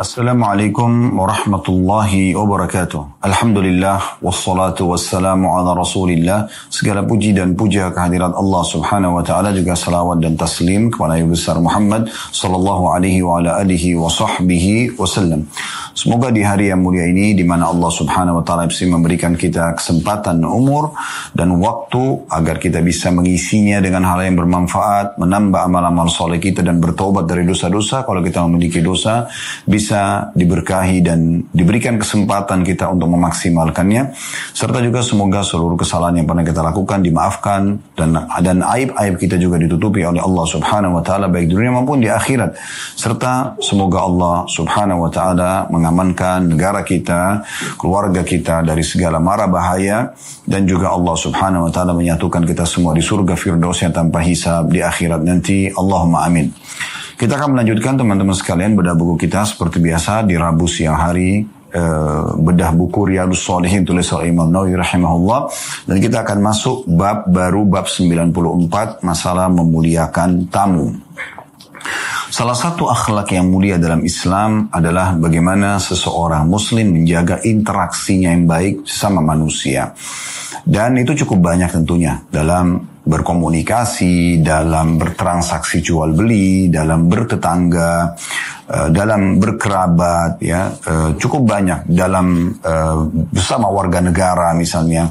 Assalamualaikum warahmatullahi wabarakatuh. Alhamdulillah wassalatu wassalamu ala Rasulillah. Segala puji dan puja kehadirat Allah Subhanahu wa taala juga salawat dan taslim kepada Nabi besar Muhammad sallallahu alaihi wa ala alihi wa sahbihi wasallam. Semoga di hari yang mulia ini di mana Allah Subhanahu wa taala memberikan kita kesempatan umur dan waktu agar kita bisa mengisinya dengan hal yang bermanfaat, menambah amal-amal soleh kita dan bertobat dari dosa-dosa kalau kita memiliki dosa bisa bisa diberkahi dan diberikan kesempatan kita untuk memaksimalkannya serta juga semoga seluruh kesalahan yang pernah kita lakukan dimaafkan dan dan aib-aib kita juga ditutupi oleh Allah Subhanahu wa taala baik di dunia maupun di akhirat serta semoga Allah Subhanahu wa taala mengamankan negara kita, keluarga kita dari segala mara bahaya dan juga Allah Subhanahu wa taala menyatukan kita semua di surga firdaus yang tanpa hisab di akhirat nanti. Allahumma amin. Kita akan melanjutkan teman-teman sekalian bedah buku kita seperti biasa di Rabu siang hari uh, bedah buku Riyadus Solihin tulis oleh Imam Nawawi rahimahullah dan kita akan masuk bab baru bab 94 masalah memuliakan tamu. Salah satu akhlak yang mulia dalam Islam adalah bagaimana seseorang muslim menjaga interaksinya yang baik sama manusia. Dan itu cukup banyak tentunya dalam berkomunikasi, dalam bertransaksi jual beli, dalam bertetangga, eh, dalam berkerabat, ya eh, cukup banyak dalam eh, bersama warga negara misalnya,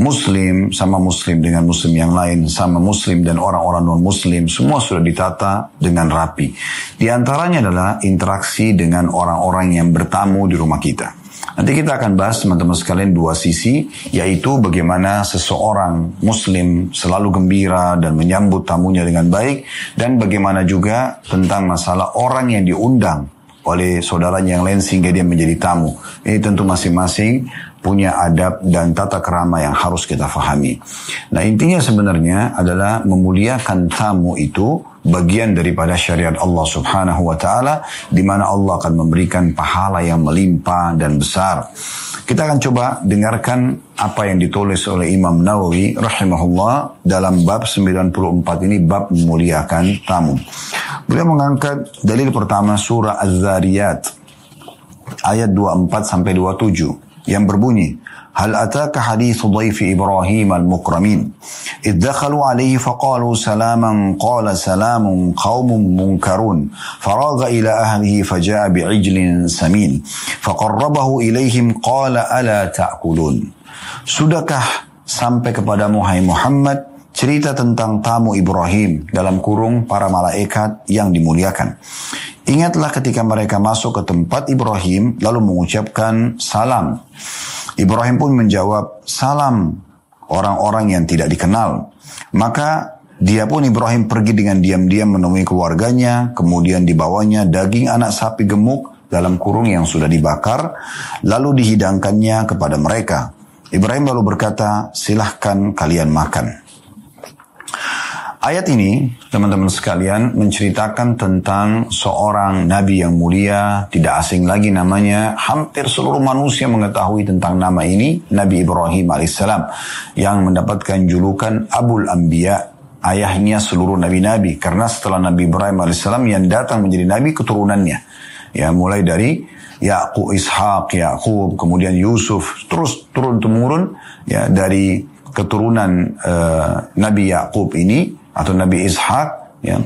Muslim sama Muslim dengan Muslim yang lain, sama Muslim dan orang-orang non Muslim, semua sudah ditata dengan rapi. Di antaranya adalah interaksi dengan orang-orang yang bertamu di rumah kita. Nanti kita akan bahas teman-teman sekalian dua sisi, yaitu bagaimana seseorang muslim selalu gembira dan menyambut tamunya dengan baik, dan bagaimana juga tentang masalah orang yang diundang oleh saudaranya yang lain sehingga dia menjadi tamu. Ini tentu masing-masing punya adab dan tata kerama yang harus kita fahami. Nah intinya sebenarnya adalah memuliakan tamu itu bagian daripada syariat Allah Subhanahu wa taala di mana Allah akan memberikan pahala yang melimpah dan besar. Kita akan coba dengarkan apa yang ditulis oleh Imam Nawawi rahimahullah dalam bab 94 ini bab memuliakan tamu. Beliau mengangkat dalil pertama surah Az-Zariyat ayat 24 sampai 27 yang berbunyi هل أتاك حديث ضيف إبراهيم المكرمين إذ دخلوا عليه فقالوا سلاما قال سلام قوم منكرون فراغ إلى أهله فجاء بعجل سمين فقربه إليهم قال ألا تأكلون Sudahkah sampai kepadamu hai Muhammad cerita tentang tamu Ibrahim dalam kurung para malaikat yang dimuliakan. Ingatlah ketika mereka masuk ke tempat Ibrahim lalu mengucapkan salam. Ibrahim pun menjawab, salam orang-orang yang tidak dikenal. Maka dia pun Ibrahim pergi dengan diam-diam menemui keluarganya, kemudian dibawanya daging anak sapi gemuk dalam kurung yang sudah dibakar, lalu dihidangkannya kepada mereka. Ibrahim lalu berkata, silahkan kalian makan. Ayat ini, teman-teman sekalian, menceritakan tentang seorang nabi yang mulia, tidak asing lagi namanya. Hampir seluruh manusia mengetahui tentang nama ini, Nabi Ibrahim alaihissalam, yang mendapatkan julukan Abul Anbiya, ayahnya seluruh nabi-nabi. Karena setelah Nabi Ibrahim alaihissalam yang datang menjadi nabi keturunannya. Ya, mulai dari Yakub, Ishak, Yakub, kemudian Yusuf, terus turun temurun ya dari keturunan uh, Nabi Yakub ini atau Nabi Ishak ya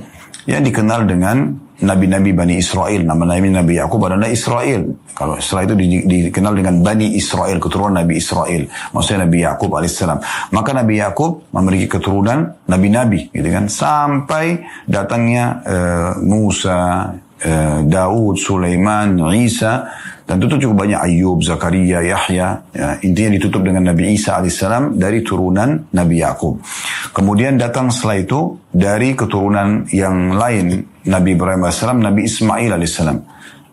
yang dikenal dengan nabi-nabi Bani Israel. Nama nabi Nabi Yakub adalah Israel. Kalau Israel itu di, dikenal dengan Bani Israel, keturunan Nabi Israel. Maksudnya Nabi Yakub alaihissalam. Maka Nabi Yakub memiliki keturunan nabi-nabi, gitu kan, sampai datangnya uh, Musa, uh, Daud, Sulaiman, Isa dan itu cukup banyak Ayub, Zakaria, Yahya. Ya, intinya ditutup dengan Nabi Isa alaihissalam dari turunan Nabi Yakub. Kemudian datang setelah itu dari keturunan yang lain Nabi Ibrahim alaihissalam, Nabi Ismail alaihissalam.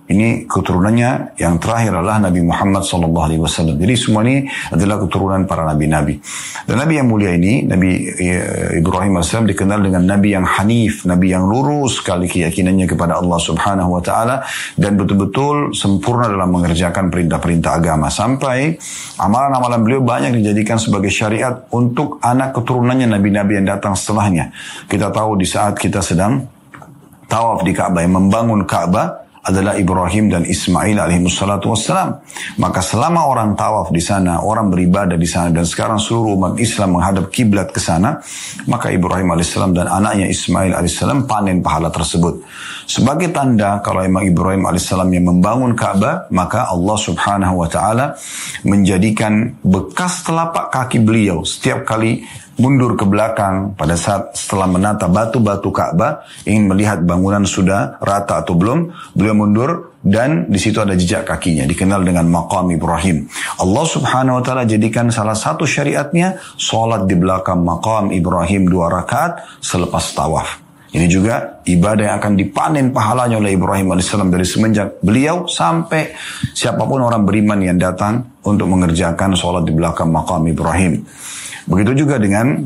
Ini keturunannya yang terakhir adalah Nabi Muhammad sallallahu alaihi wasallam. Jadi semua ini adalah keturunan para nabi-nabi. Dan Nabi yang mulia ini, Nabi eh, Ibrahim AS dikenal dengan Nabi yang hanif, Nabi yang lurus sekali keyakinannya kepada Allah Subhanahu wa taala dan betul-betul sempurna dalam mengerjakan perintah-perintah agama sampai amalan-amalan beliau banyak dijadikan sebagai syariat untuk anak keturunannya nabi-nabi yang datang setelahnya. Kita tahu di saat kita sedang tawaf di Ka'bah, yang membangun Ka'bah, adalah Ibrahim dan Ismail alaihi wassalatu wassalam. Maka selama orang tawaf di sana, orang beribadah di sana dan sekarang seluruh umat Islam menghadap kiblat ke sana, maka Ibrahim alaihissalam dan anaknya Ismail alaihissalam panen pahala tersebut. Sebagai tanda kalau emang Ibrahim alaihissalam yang membangun Ka'bah, maka Allah subhanahu wa ta'ala menjadikan bekas telapak kaki beliau setiap kali mundur ke belakang pada saat setelah menata batu-batu Ka'bah ingin melihat bangunan sudah rata atau belum beliau mundur dan di situ ada jejak kakinya dikenal dengan maqam Ibrahim Allah subhanahu wa ta'ala jadikan salah satu syariatnya sholat di belakang maqam Ibrahim dua rakaat selepas tawaf ini juga ibadah yang akan dipanen pahalanya oleh Ibrahim AS dari semenjak beliau sampai siapa pun orang beriman yang datang untuk mengerjakan sholat di belakang makam Ibrahim. Begitu juga dengan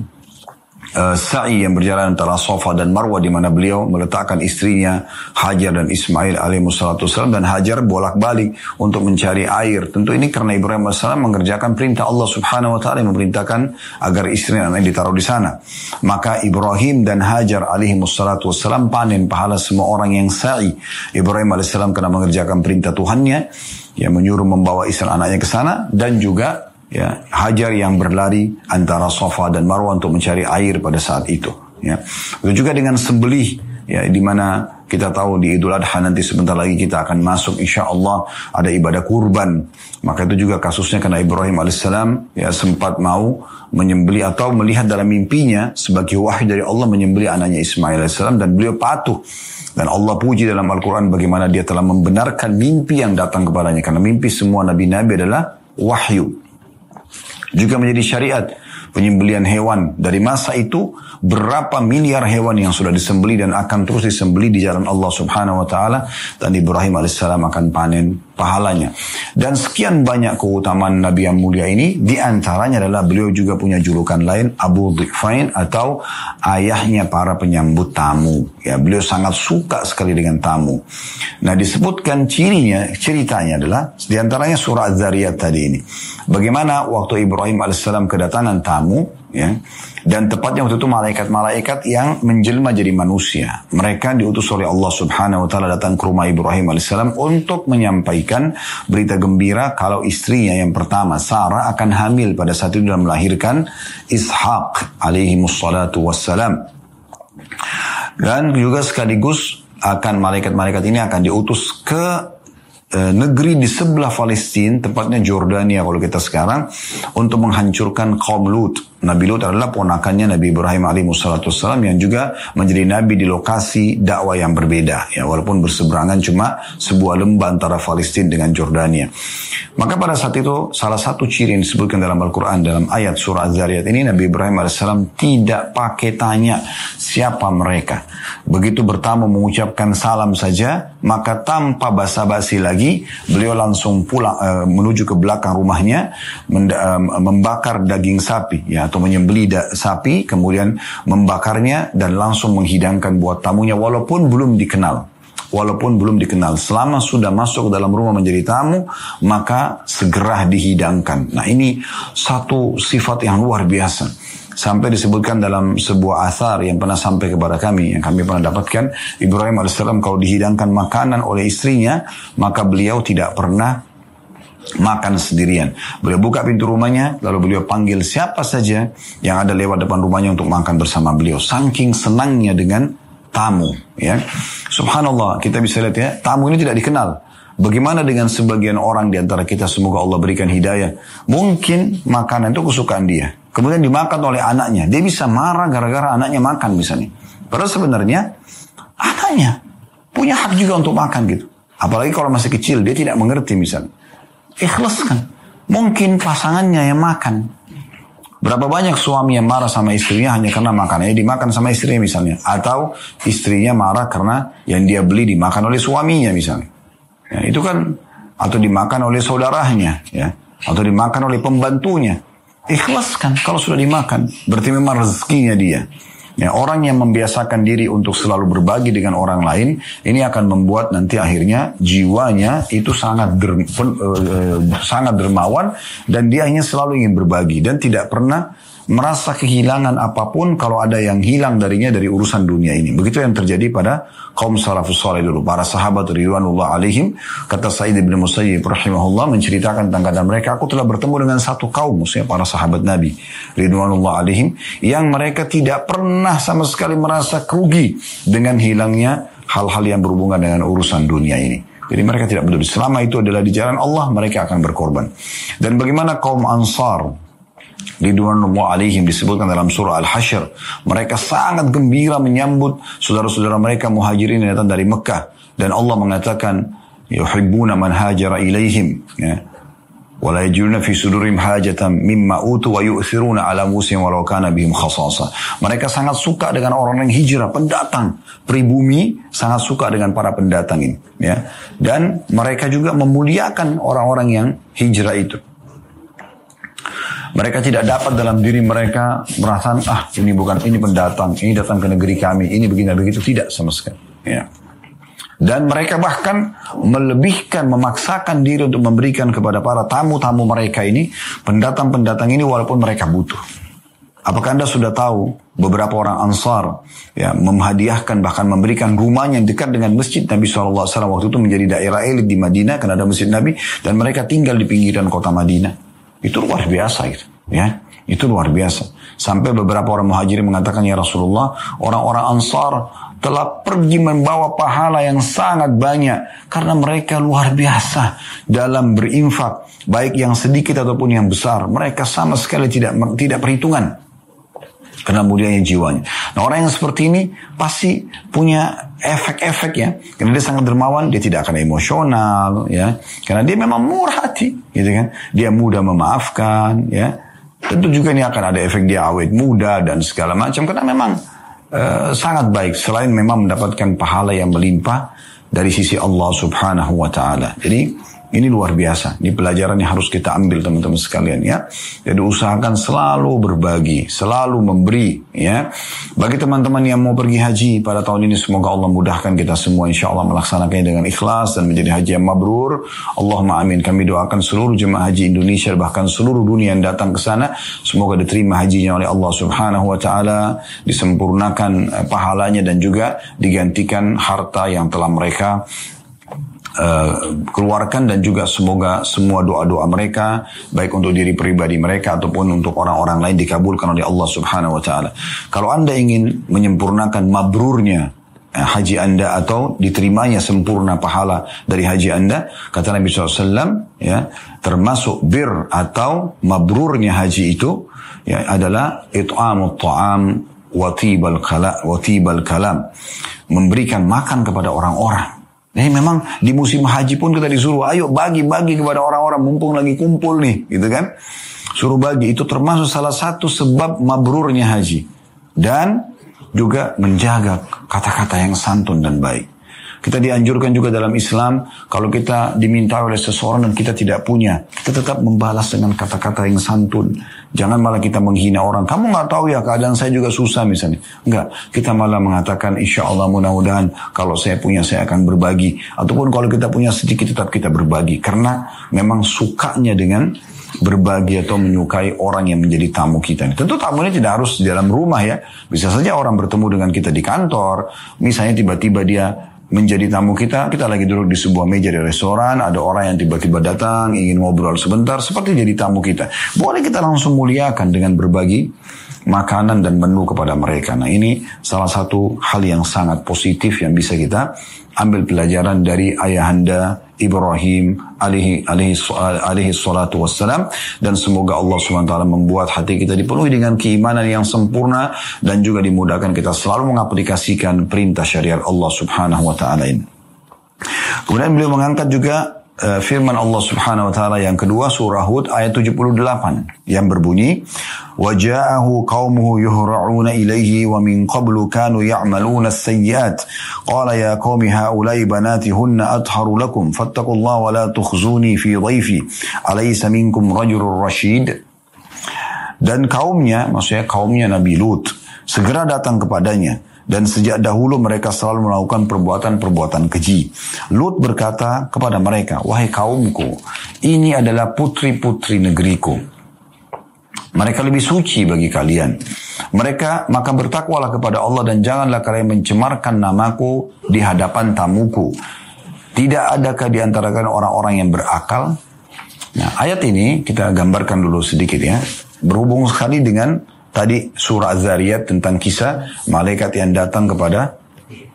uh, sa'i yang berjalan antara Safa dan Marwah di mana beliau meletakkan istrinya Hajar dan Ismail alaihissalam dan Hajar bolak-balik untuk mencari air. Tentu ini karena Ibrahim AS mengerjakan perintah Allah Subhanahu wa taala yang memerintahkan agar istri dan anak ditaruh di sana. Maka Ibrahim dan Hajar alaihissalam panen pahala semua orang yang sa'i. Ibrahim alaihissalam karena mengerjakan perintah Tuhannya yang menyuruh membawa istri anaknya ke sana dan juga ya Hajar yang berlari antara Safa dan Marwah untuk mencari air pada saat itu ya. Itu juga dengan sembelih ya di mana kita tahu di Idul Adha nanti sebentar lagi kita akan masuk insya Allah ada ibadah kurban. Maka itu juga kasusnya karena Ibrahim alaihissalam ya sempat mau menyembeli atau melihat dalam mimpinya sebagai wahyu dari Allah menyembeli anaknya Ismail alaihissalam dan beliau patuh. Dan Allah puji dalam Al-Quran bagaimana dia telah membenarkan mimpi yang datang kepadanya. Karena mimpi semua nabi-nabi adalah wahyu juga menjadi syariat penyembelian hewan. Dari masa itu berapa miliar hewan yang sudah disembeli dan akan terus disembeli di jalan Allah Subhanahu wa taala dan Ibrahim alaihissalam akan panen pahalanya. Dan sekian banyak keutamaan Nabi yang mulia ini di antaranya adalah beliau juga punya julukan lain Abu Dhifain atau ayahnya para penyambut tamu. Ya, beliau sangat suka sekali dengan tamu. Nah, disebutkan cirinya, ceritanya adalah di antaranya surah Az-Zariyat tadi ini. Bagaimana waktu Ibrahim alaihissalam kedatangan tamu, ya, dan tepatnya waktu itu malaikat-malaikat yang menjelma jadi manusia. Mereka diutus oleh Allah subhanahu wa ta'ala datang ke rumah Ibrahim alaihissalam untuk menyampaikan berita gembira kalau istrinya yang pertama, Sarah akan hamil pada saat itu dan melahirkan Ishak alaihi wassalatu wassalam. Dan juga sekaligus akan malaikat-malaikat ini akan diutus ke Eh, negeri di sebelah Palestina, tepatnya Jordania kalau kita sekarang, untuk menghancurkan kaum Lut. Nabi Lut adalah ponakannya Nabi Ibrahim alaihissalam yang juga menjadi nabi di lokasi dakwah yang berbeda. Ya, walaupun berseberangan cuma sebuah lembah antara Palestina dengan Jordania. Maka pada saat itu salah satu ciri yang disebutkan dalam Al-Quran dalam ayat surah Az-Zariyat ini Nabi Ibrahim alaihissalam tidak pakai tanya siapa mereka. Begitu bertamu mengucapkan salam saja, maka tanpa basa-basi lagi beliau langsung pulang uh, menuju ke belakang rumahnya uh, membakar daging sapi ya atau menyembeli sapi, kemudian membakarnya dan langsung menghidangkan buat tamunya walaupun belum dikenal. Walaupun belum dikenal, selama sudah masuk dalam rumah menjadi tamu, maka segera dihidangkan. Nah ini satu sifat yang luar biasa. Sampai disebutkan dalam sebuah asar yang pernah sampai kepada kami, yang kami pernah dapatkan, Ibrahim AS kalau dihidangkan makanan oleh istrinya, maka beliau tidak pernah makan sendirian. Beliau buka pintu rumahnya, lalu beliau panggil siapa saja yang ada lewat depan rumahnya untuk makan bersama beliau. Saking senangnya dengan tamu, ya. Subhanallah, kita bisa lihat ya, tamu ini tidak dikenal. Bagaimana dengan sebagian orang di antara kita semoga Allah berikan hidayah. Mungkin makanan itu kesukaan dia. Kemudian dimakan oleh anaknya. Dia bisa marah gara-gara anaknya makan misalnya. Padahal sebenarnya anaknya punya hak juga untuk makan gitu. Apalagi kalau masih kecil dia tidak mengerti misalnya. Ikhlaskan. Mungkin pasangannya yang makan. Berapa banyak suami yang marah sama istrinya hanya karena makanannya dimakan sama istrinya misalnya. Atau istrinya marah karena yang dia beli dimakan oleh suaminya misalnya. Ya, itu kan atau dimakan oleh saudaranya ya. Atau dimakan oleh pembantunya. Ikhlaskan kalau sudah dimakan. Berarti memang rezekinya dia. Ya, orang yang membiasakan diri untuk selalu berbagi dengan orang lain, ini akan membuat nanti akhirnya jiwanya itu sangat der, uh, sangat dermawan dan dia hanya selalu ingin berbagi dan tidak pernah merasa kehilangan apa pun kalau ada yang hilang darinya dari urusan dunia ini. Begitu yang terjadi pada kaum salafus saleh dulu. Para sahabat ridwanullah alaihim, kata Sa'id bin Musayyib rahimahullah menceritakan tentang keadaan mereka, aku telah bertemu dengan satu kaum, maksudnya para sahabat Nabi ridwanullah alaihim, yang mereka tidak pernah sama sekali merasa kerugi dengan hilangnya hal-hal yang berhubungan dengan urusan dunia ini. Jadi mereka tidak peduli. Selama itu adalah di jalan Allah, mereka akan berkorban. Dan bagaimana kaum Ansar, Ridwanullah alaihim disebutkan dalam surah Al-Hashr. Mereka sangat gembira menyambut saudara-saudara mereka muhajirin yang datang dari Mekah. Dan Allah mengatakan, yuhibbuna man hajara ilaihim. Ya. ولا يجدون في صدورهم حاجة مما أوتوا ويؤثرون على موسى ولو كان بهم خصاصة. Mereka sangat suka dengan orang yang hijrah, pendatang, pribumi sangat suka dengan para pendatang ini, ya. Dan mereka juga memuliakan orang-orang yang hijrah itu. Mereka tidak dapat dalam diri mereka merasa ah ini bukan ini pendatang, ini datang ke negeri kami, ini begini begitu tidak sama sekali. Ya. Dan mereka bahkan melebihkan, memaksakan diri untuk memberikan kepada para tamu-tamu mereka ini, pendatang-pendatang ini walaupun mereka butuh. Apakah Anda sudah tahu beberapa orang Ansar ya memhadiahkan bahkan memberikan rumahnya yang dekat dengan masjid Nabi SAW waktu itu menjadi daerah elit di Madinah karena ada masjid Nabi dan mereka tinggal di pinggiran kota Madinah. Itu luar biasa itu, ya. Itu luar biasa. Sampai beberapa orang muhajirin mengatakan ya Rasulullah, orang-orang Ansar telah pergi membawa pahala yang sangat banyak karena mereka luar biasa dalam berinfak baik yang sedikit ataupun yang besar mereka sama sekali tidak tidak perhitungan karena mulianya jiwanya. Nah orang yang seperti ini pasti punya efek-efek ya. Karena dia sangat dermawan, dia tidak akan emosional ya. Karena dia memang murah hati gitu kan. Dia mudah memaafkan ya. Tentu juga ini akan ada efek dia awet muda dan segala macam. Karena memang Eh, sangat baik selain memang mendapatkan pahala yang melimpah dari sisi Allah Subhanahu wa taala. Jadi ini luar biasa. Ini pelajaran yang harus kita ambil teman-teman sekalian ya. Jadi usahakan selalu berbagi, selalu memberi ya. Bagi teman-teman yang mau pergi haji pada tahun ini semoga Allah mudahkan kita semua insya Allah melaksanakannya dengan ikhlas dan menjadi haji yang mabrur. Allahumma amin. Kami doakan seluruh jemaah haji Indonesia bahkan seluruh dunia yang datang ke sana semoga diterima hajinya oleh Allah Subhanahu wa taala, disempurnakan eh, pahalanya dan juga digantikan harta yang telah mereka Uh, keluarkan dan juga semoga semua doa-doa mereka baik untuk diri pribadi mereka ataupun untuk orang-orang lain dikabulkan oleh Allah Subhanahu wa taala. Kalau Anda ingin menyempurnakan mabrurnya uh, haji Anda atau diterimanya sempurna pahala dari haji Anda, kata Nabi SAW, ya, termasuk bir atau mabrurnya haji itu ya, adalah it'amut ta'am watibal kala watibal kalam memberikan makan kepada orang-orang ini memang di musim haji pun kita disuruh, ayo bagi-bagi kepada orang-orang mumpung lagi kumpul nih, gitu kan? Suruh bagi, itu termasuk salah satu sebab mabrurnya haji. Dan juga menjaga kata-kata yang santun dan baik. Kita dianjurkan juga dalam Islam, kalau kita diminta oleh seseorang dan kita tidak punya, kita tetap membalas dengan kata-kata yang santun, Jangan malah kita menghina orang. Kamu nggak tahu ya keadaan saya juga susah misalnya. Enggak. Kita malah mengatakan insya Allah mudah-mudahan kalau saya punya saya akan berbagi. Ataupun kalau kita punya sedikit tetap kita berbagi. Karena memang sukanya dengan berbagi atau menyukai orang yang menjadi tamu kita. Tentu tamu ini tidak harus di dalam rumah ya. Bisa saja orang bertemu dengan kita di kantor. Misalnya tiba-tiba dia menjadi tamu kita, kita lagi duduk di sebuah meja di restoran, ada orang yang tiba-tiba datang, ingin ngobrol sebentar, seperti jadi tamu kita. Boleh kita langsung muliakan dengan berbagi makanan dan menu kepada mereka. Nah ini salah satu hal yang sangat positif yang bisa kita ambil pelajaran dari ayahanda Ibrahim alaihi alaihi alaihi salatu wassalam dan semoga Allah SWT membuat hati kita dipenuhi dengan keimanan yang sempurna dan juga dimudahkan kita selalu mengaplikasikan perintah syariat Allah Subhanahu wa taala ini. Kemudian beliau mengangkat juga Eh, firman Allah Subhanahu wa taala yang kedua surah Hud ayat 78 yang berbunyi waja'ahu qaumuhu yuhra'una ilaihi wa min qablu kanu ya'maluna as-sayyi'at. Qala ya qaumi haula'i banati hunna atharu lakum fattaqullaha wa la tukhzuni fi dhaifi alaysa minkum dan kaumnya maksudnya kaumnya Nabi Lut segera datang kepadanya dan sejak dahulu mereka selalu melakukan perbuatan-perbuatan keji. Lut berkata kepada mereka, "Wahai kaumku, ini adalah putri-putri negeriku. Mereka lebih suci bagi kalian. Mereka maka bertakwalah kepada Allah dan janganlah kalian mencemarkan namaku di hadapan tamuku. Tidak adakah di antara kalian orang-orang yang berakal? Nah, ayat ini kita gambarkan dulu sedikit ya. Berhubung sekali dengan tadi surah Az-Zariyat tentang kisah malaikat yang datang kepada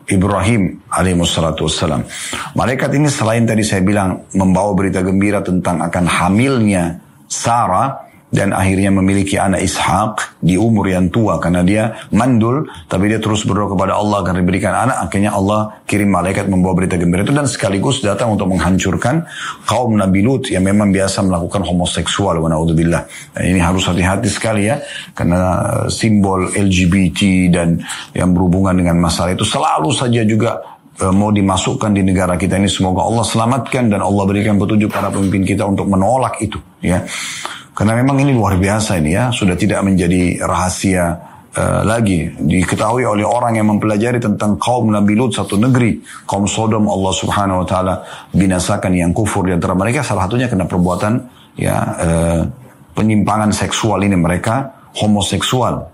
Ibrahim alaihissalatu wassalam. Malaikat ini selain tadi saya bilang membawa berita gembira tentang akan hamilnya Sarah, dan akhirnya memiliki anak Ishak di umur yang tua. Karena dia mandul tapi dia terus berdoa kepada Allah agar diberikan anak. Akhirnya Allah kirim malaikat membawa berita gembira itu. Dan sekaligus datang untuk menghancurkan kaum Nabi Lut yang memang biasa melakukan homoseksual. Wa naudzubillah dan ini harus hati-hati sekali ya. Karena simbol LGBT dan yang berhubungan dengan masalah itu selalu saja juga eh, mau dimasukkan di negara kita ini. Semoga Allah selamatkan dan Allah berikan petunjuk para pemimpin kita untuk menolak itu ya karena memang ini luar biasa ini ya, sudah tidak menjadi rahasia uh, lagi. Diketahui oleh orang yang mempelajari tentang kaum Nabi Lut satu negeri, kaum Sodom Allah Subhanahu wa taala binasakan yang kufur di antara mereka salah satunya kena perbuatan ya uh, penyimpangan seksual ini mereka homoseksual.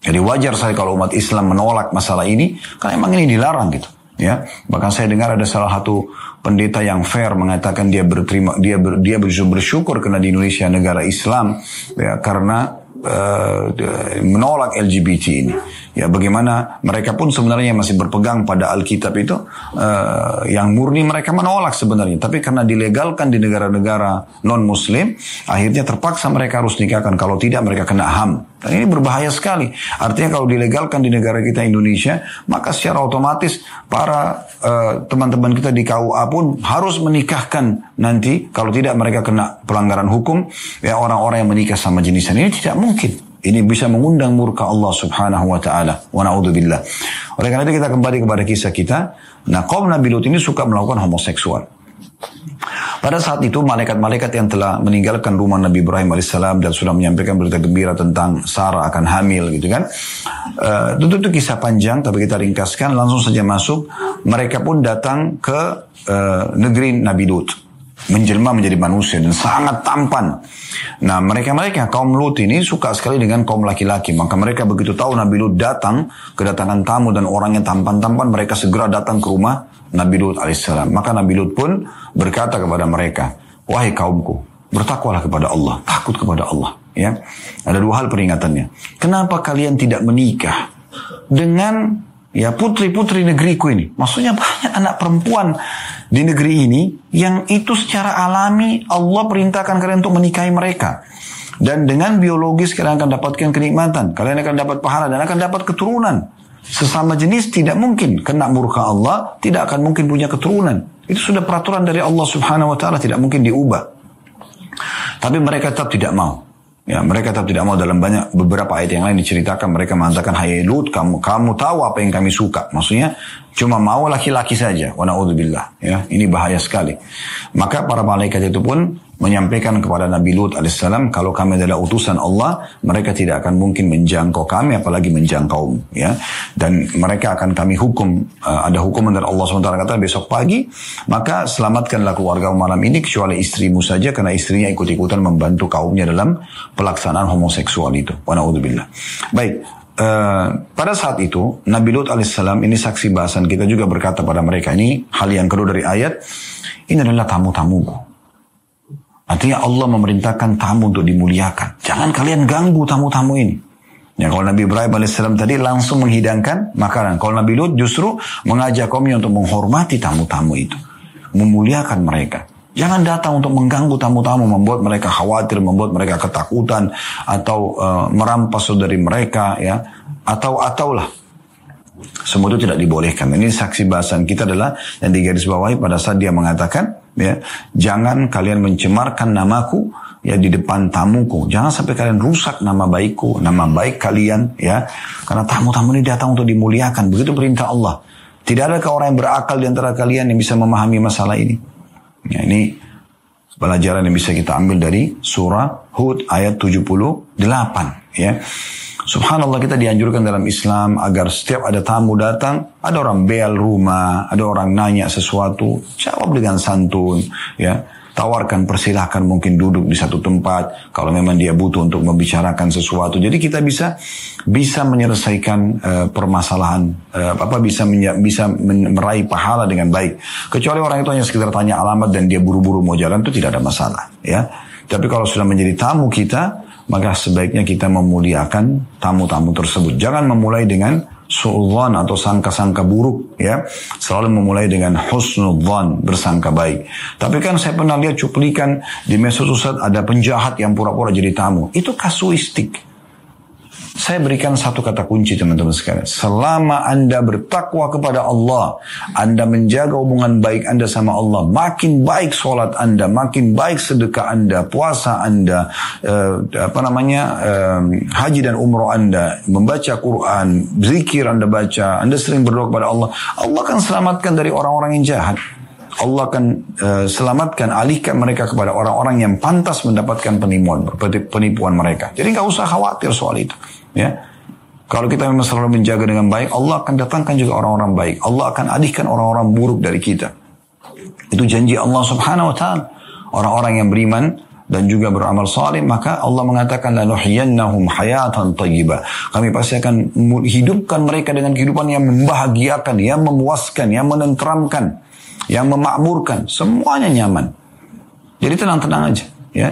Jadi wajar saya kalau umat Islam menolak masalah ini karena memang ini dilarang gitu. Ya, bahkan saya dengar ada salah satu pendeta yang fair mengatakan dia berterima dia ber, dia bersyukur karena di Indonesia negara Islam ya karena uh, menolak LGBT ini. Ya bagaimana mereka pun sebenarnya masih berpegang pada Alkitab itu uh, yang murni mereka menolak sebenarnya. Tapi karena dilegalkan di negara-negara non Muslim, akhirnya terpaksa mereka harus nikahkan. Kalau tidak mereka kena ham. Dan ini berbahaya sekali. Artinya kalau dilegalkan di negara kita Indonesia, maka secara otomatis para uh, teman-teman kita di KUA pun harus menikahkan nanti. Kalau tidak mereka kena pelanggaran hukum. Ya orang-orang yang menikah sama jenis ini tidak mungkin. Ini bisa mengundang murka Allah subhanahu wa ta'ala. Wa na'udzubillah. Oleh karena itu kita kembali kepada kisah kita. Nah kaum Nabi Lut ini suka melakukan homoseksual. Pada saat itu malaikat-malaikat yang telah meninggalkan rumah Nabi Ibrahim alaihissalam dan sudah menyampaikan berita gembira tentang Sarah akan hamil gitu kan. Uh, tentu itu kisah panjang tapi kita ringkaskan langsung saja masuk. Mereka pun datang ke uh, negeri Nabi Lut menjelma menjadi manusia dan sangat tampan. Nah mereka-mereka kaum Lut ini suka sekali dengan kaum laki-laki. Maka mereka begitu tahu Nabi Lut datang, kedatangan tamu dan orang yang tampan-tampan, mereka segera datang ke rumah Nabi Lut alaihissalam. Maka Nabi Lut pun berkata kepada mereka, Wahai kaumku, bertakwalah kepada Allah, takut kepada Allah. Ya, ada dua hal peringatannya. Kenapa kalian tidak menikah dengan ya putri-putri negeriku ini? Maksudnya banyak anak perempuan di negeri ini yang itu secara alami Allah perintahkan kalian untuk menikahi mereka. Dan dengan biologis kalian akan dapatkan kenikmatan. Kalian akan dapat pahala dan akan dapat keturunan. Sesama jenis tidak mungkin kena murka Allah, tidak akan mungkin punya keturunan. Itu sudah peraturan dari Allah Subhanahu wa taala, tidak mungkin diubah. Tapi mereka tetap tidak mau. Ya, mereka tetap tidak mau dalam banyak beberapa ayat yang lain diceritakan mereka mengatakan hai Lut kamu kamu tahu apa yang kami suka. Maksudnya cuma mau laki-laki saja. Wa naudzubillah. Ya, ini bahaya sekali. Maka para malaikat itu pun menyampaikan kepada Nabi Lut alaihissalam kalau kami adalah utusan Allah mereka tidak akan mungkin menjangkau kami apalagi menjangkau ya. Dan mereka akan kami hukum uh, ada hukuman dari Allah SWT kata besok pagi maka selamatkanlah keluarga malam ini kecuali istrimu saja karena istrinya ikut-ikutan membantu kaumnya dalam pelaksanaan homoseksual itu. Wa baik Uh, pada saat itu Nabi Lut alaihissalam ini saksi bahasan kita juga berkata pada mereka ini hal yang kedua dari ayat ini adalah tamu-tamuku Artinya Allah memerintahkan tamu untuk dimuliakan. Jangan kalian ganggu tamu-tamu ini. Ya, kalau Nabi Ibrahim AS tadi langsung menghidangkan makanan. Kalau Nabi Lut justru mengajak kaumnya untuk menghormati tamu-tamu itu. Memuliakan mereka. Jangan datang untuk mengganggu tamu-tamu, membuat mereka khawatir, membuat mereka ketakutan, atau uh, merampas saudari mereka, ya, atau ataulah. Semua itu tidak dibolehkan. Ini saksi bahasan kita adalah yang digarisbawahi pada saat dia mengatakan, ya jangan kalian mencemarkan namaku ya di depan tamuku. Jangan sampai kalian rusak nama baikku nama baik kalian ya. Karena tamu-tamu ini datang untuk dimuliakan. Begitu perintah Allah. Tidak ada orang yang berakal di antara kalian yang bisa memahami masalah ini? Ya ini pelajaran yang bisa kita ambil dari surah Hud ayat 78 ya Subhanallah kita dianjurkan dalam Islam agar setiap ada tamu datang, ada orang bel rumah, ada orang nanya sesuatu, jawab dengan santun, ya. tawarkan, persilahkan mungkin duduk di satu tempat kalau memang dia butuh untuk membicarakan sesuatu. Jadi kita bisa bisa menyelesaikan uh, permasalahan uh, apa bisa bisa meraih pahala dengan baik. Kecuali orang itu hanya sekedar tanya alamat dan dia buru-buru mau jalan itu tidak ada masalah, ya. Tapi kalau sudah menjadi tamu kita, maka sebaiknya kita memuliakan tamu-tamu tersebut. Jangan memulai dengan su'udhan atau sangka-sangka buruk ya. Selalu memulai dengan husnudzan, bersangka baik. Tapi kan saya pernah lihat cuplikan di media sosial ada penjahat yang pura-pura jadi tamu. Itu kasuistik. Saya berikan satu kata kunci teman-teman sekalian. Selama Anda bertakwa kepada Allah, Anda menjaga hubungan baik Anda sama Allah, makin baik sholat Anda, makin baik sedekah Anda, puasa Anda, eh, apa namanya eh, haji dan umroh Anda, membaca Quran, zikir Anda baca, Anda sering berdoa kepada Allah, Allah akan selamatkan dari orang-orang yang jahat. Allah akan uh, selamatkan, alihkan mereka kepada orang-orang yang pantas mendapatkan penipuan, penipuan mereka. Jadi nggak usah khawatir soal itu. Ya, kalau kita memang selalu menjaga dengan baik, Allah akan datangkan juga orang-orang baik. Allah akan alihkan orang-orang buruk dari kita. Itu janji Allah Subhanahu wa taala. Orang-orang yang beriman dan juga beramal saleh maka Allah mengatakan lanuhyiyannahum hayatan thayyibah. Kami pasti akan hidupkan mereka dengan kehidupan yang membahagiakan, yang memuaskan, yang menenteramkan, yang memakmurkan, semuanya nyaman. Jadi tenang-tenang aja, ya.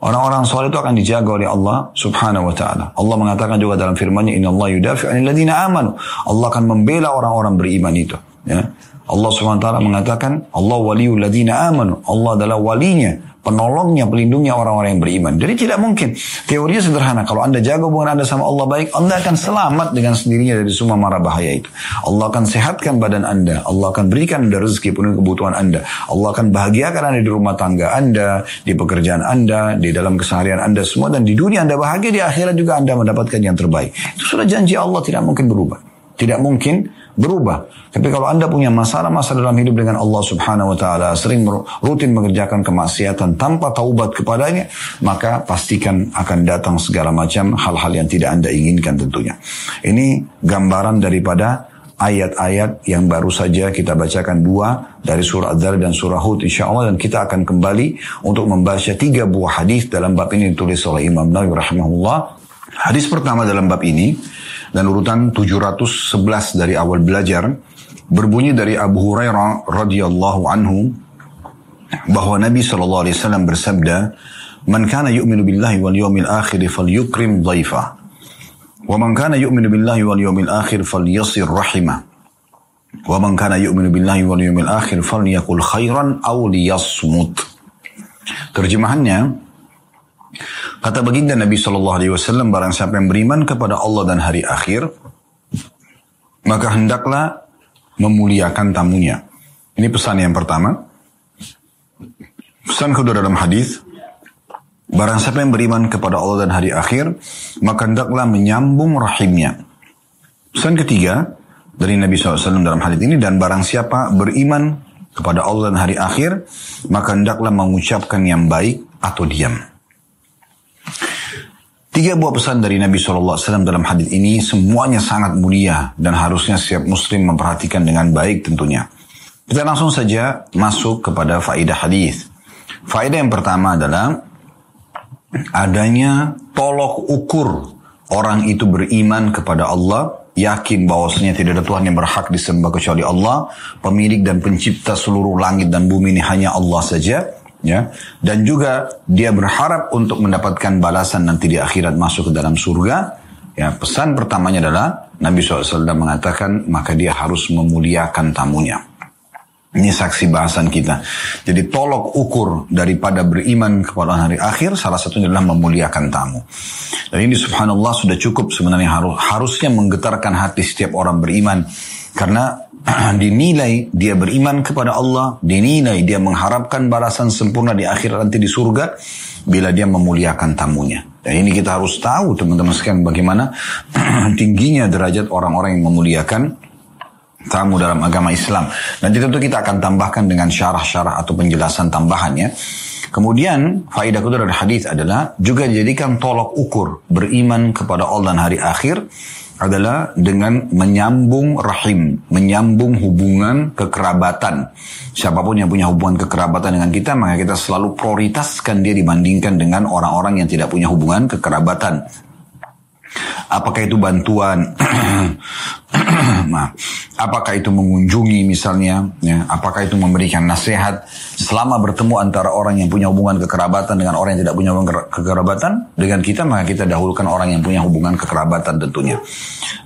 Orang-orang soleh itu akan dijaga oleh Allah subhanahu wa ta'ala. Allah mengatakan juga dalam firmannya, Inna Allah yudafi anil ladina amanu. Allah akan membela orang-orang beriman itu. Ya. Allah subhanahu wa ta'ala mengatakan, Allah waliul ladina amanu. Allah adalah walinya penolongnya, pelindungnya orang-orang yang beriman. Jadi tidak mungkin. Teorinya sederhana. Kalau Anda jaga hubungan Anda sama Allah baik, Anda akan selamat dengan sendirinya dari semua mara bahaya itu. Allah akan sehatkan badan Anda. Allah akan berikan Anda rezeki penuh kebutuhan Anda. Allah akan bahagiakan Anda di rumah tangga Anda, di pekerjaan Anda, di dalam keseharian Anda semua. Dan di dunia Anda bahagia, di akhirat juga Anda mendapatkan yang terbaik. Itu sudah janji Allah tidak mungkin berubah. Tidak mungkin berubah. Tapi kalau Anda punya masalah-masalah dalam hidup dengan Allah Subhanahu wa taala, sering rutin mengerjakan kemaksiatan tanpa taubat kepadanya, maka pastikan akan datang segala macam hal-hal yang tidak Anda inginkan tentunya. Ini gambaran daripada ayat-ayat yang baru saja kita bacakan dua dari surah Ad-Dar dan surah Hud insya Allah dan kita akan kembali untuk membaca tiga buah hadis dalam bab ini ditulis oleh Imam Nawawi rahimahullah. Hadis pertama dalam bab ini dan urutan 711 dari awal belajar berbunyi dari Abu Hurairah radhiyallahu anhu bahwa Nabi sallallahu alaihi wasallam bersabda Man kana yu'minu billahi wal yawmil akhir falyukrim dhaifa wa man kana yu'minu billahi wal yawmil akhir falyasir rahimah wa man kana yu'minu billahi wal yawmil akhir falyakul khairan aw liyasmut. Terjemahannya Kata baginda Nabi Shallallahu Alaihi Wasallam barang siapa yang beriman kepada Allah dan hari akhir, maka hendaklah memuliakan tamunya. Ini pesan yang pertama. Pesan kedua dalam hadis, barang siapa yang beriman kepada Allah dan hari akhir, maka hendaklah menyambung rahimnya. Pesan ketiga dari Nabi SAW dalam hadis ini, dan barang siapa beriman kepada Allah dan hari akhir, maka hendaklah mengucapkan yang baik atau diam. Tiga buah pesan dari Nabi SAW dalam hadis ini semuanya sangat mulia dan harusnya setiap muslim memperhatikan dengan baik tentunya. Kita langsung saja masuk kepada faedah hadis. Faedah yang pertama adalah adanya tolok ukur orang itu beriman kepada Allah, yakin bahwasanya tidak ada Tuhan yang berhak disembah kecuali Allah, pemilik dan pencipta seluruh langit dan bumi ini hanya Allah saja ya dan juga dia berharap untuk mendapatkan balasan nanti di akhirat masuk ke dalam surga ya pesan pertamanya adalah Nabi SAW mengatakan maka dia harus memuliakan tamunya ini saksi bahasan kita. Jadi tolok ukur daripada beriman kepada hari akhir salah satunya adalah memuliakan tamu. Dan ini subhanallah sudah cukup sebenarnya harus harusnya menggetarkan hati setiap orang beriman karena dinilai dia beriman kepada Allah, dinilai dia mengharapkan balasan sempurna di akhirat nanti di surga bila dia memuliakan tamunya. Dan ini kita harus tahu teman-teman sekalian bagaimana tingginya derajat orang-orang yang memuliakan tamu dalam agama Islam. Nanti tentu kita akan tambahkan dengan syarah-syarah atau penjelasan tambahannya. Kemudian faidah kedua dari hadis adalah juga dijadikan tolok ukur beriman kepada Allah dan hari akhir adalah dengan menyambung rahim, menyambung hubungan kekerabatan. Siapa pun yang punya hubungan kekerabatan dengan kita, maka kita selalu prioritaskan dia dibandingkan dengan orang-orang yang tidak punya hubungan kekerabatan. Apakah itu bantuan? nah, apakah itu mengunjungi misalnya? Ya, apakah itu memberikan nasihat? Selama bertemu antara orang yang punya hubungan kekerabatan dengan orang yang tidak punya hubungan kekerabatan dengan kita, maka kita dahulukan orang yang punya hubungan kekerabatan tentunya.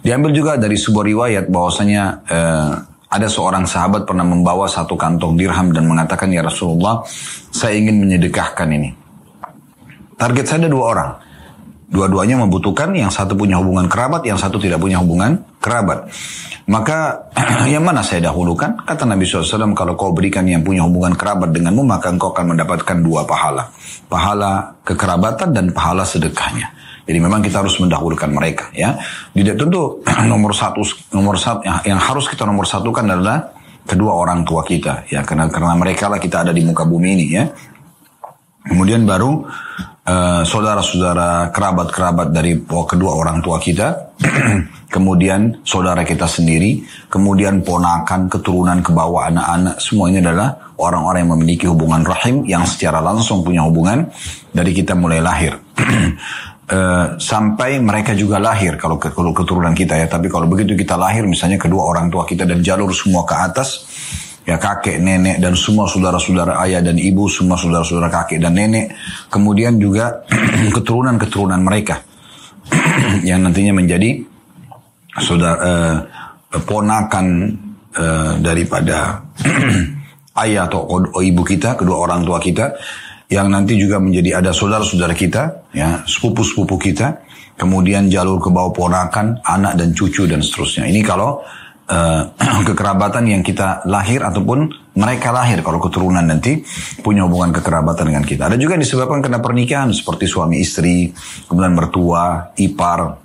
Diambil juga dari sebuah riwayat bahwasanya eh, ada seorang sahabat pernah membawa satu kantong dirham dan mengatakan ya Rasulullah, saya ingin menyedekahkan ini. Target saya ada dua orang. Dua-duanya membutuhkan, yang satu punya hubungan kerabat, yang satu tidak punya hubungan kerabat. Maka yang mana saya dahulukan? Kata Nabi SAW, kalau kau berikan yang punya hubungan kerabat denganmu, maka engkau akan mendapatkan dua pahala. Pahala kekerabatan dan pahala sedekahnya. Jadi memang kita harus mendahulukan mereka ya. Tidak tentu nomor satu nomor satu yang, harus kita nomor satukan adalah kedua orang tua kita ya karena karena mereka lah kita ada di muka bumi ini ya. Kemudian baru uh, saudara-saudara kerabat-kerabat dari kedua orang tua kita, kemudian saudara kita sendiri, kemudian ponakan, keturunan ke bawah anak-anak, semua ini adalah orang-orang yang memiliki hubungan rahim yang secara langsung punya hubungan dari kita mulai lahir. Uh, sampai mereka juga lahir kalau, kalau keturunan kita ya tapi kalau begitu kita lahir misalnya kedua orang tua kita dan jalur semua ke atas ya kakek, nenek dan semua saudara-saudara ayah dan ibu, semua saudara-saudara kakek dan nenek, kemudian juga keturunan-keturunan mereka. Yang nantinya menjadi saudara uh, ponakan uh, daripada ayah atau ibu kita, kedua orang tua kita, yang nanti juga menjadi ada saudara-saudara kita, ya sepupu-sepupu kita, kemudian jalur ke bawah ponakan, anak dan cucu dan seterusnya. Ini kalau uh, kekerabatan yang kita lahir ataupun mereka lahir kalau keturunan nanti punya hubungan kekerabatan dengan kita. Ada juga yang disebabkan karena pernikahan seperti suami istri, kemudian mertua, ipar.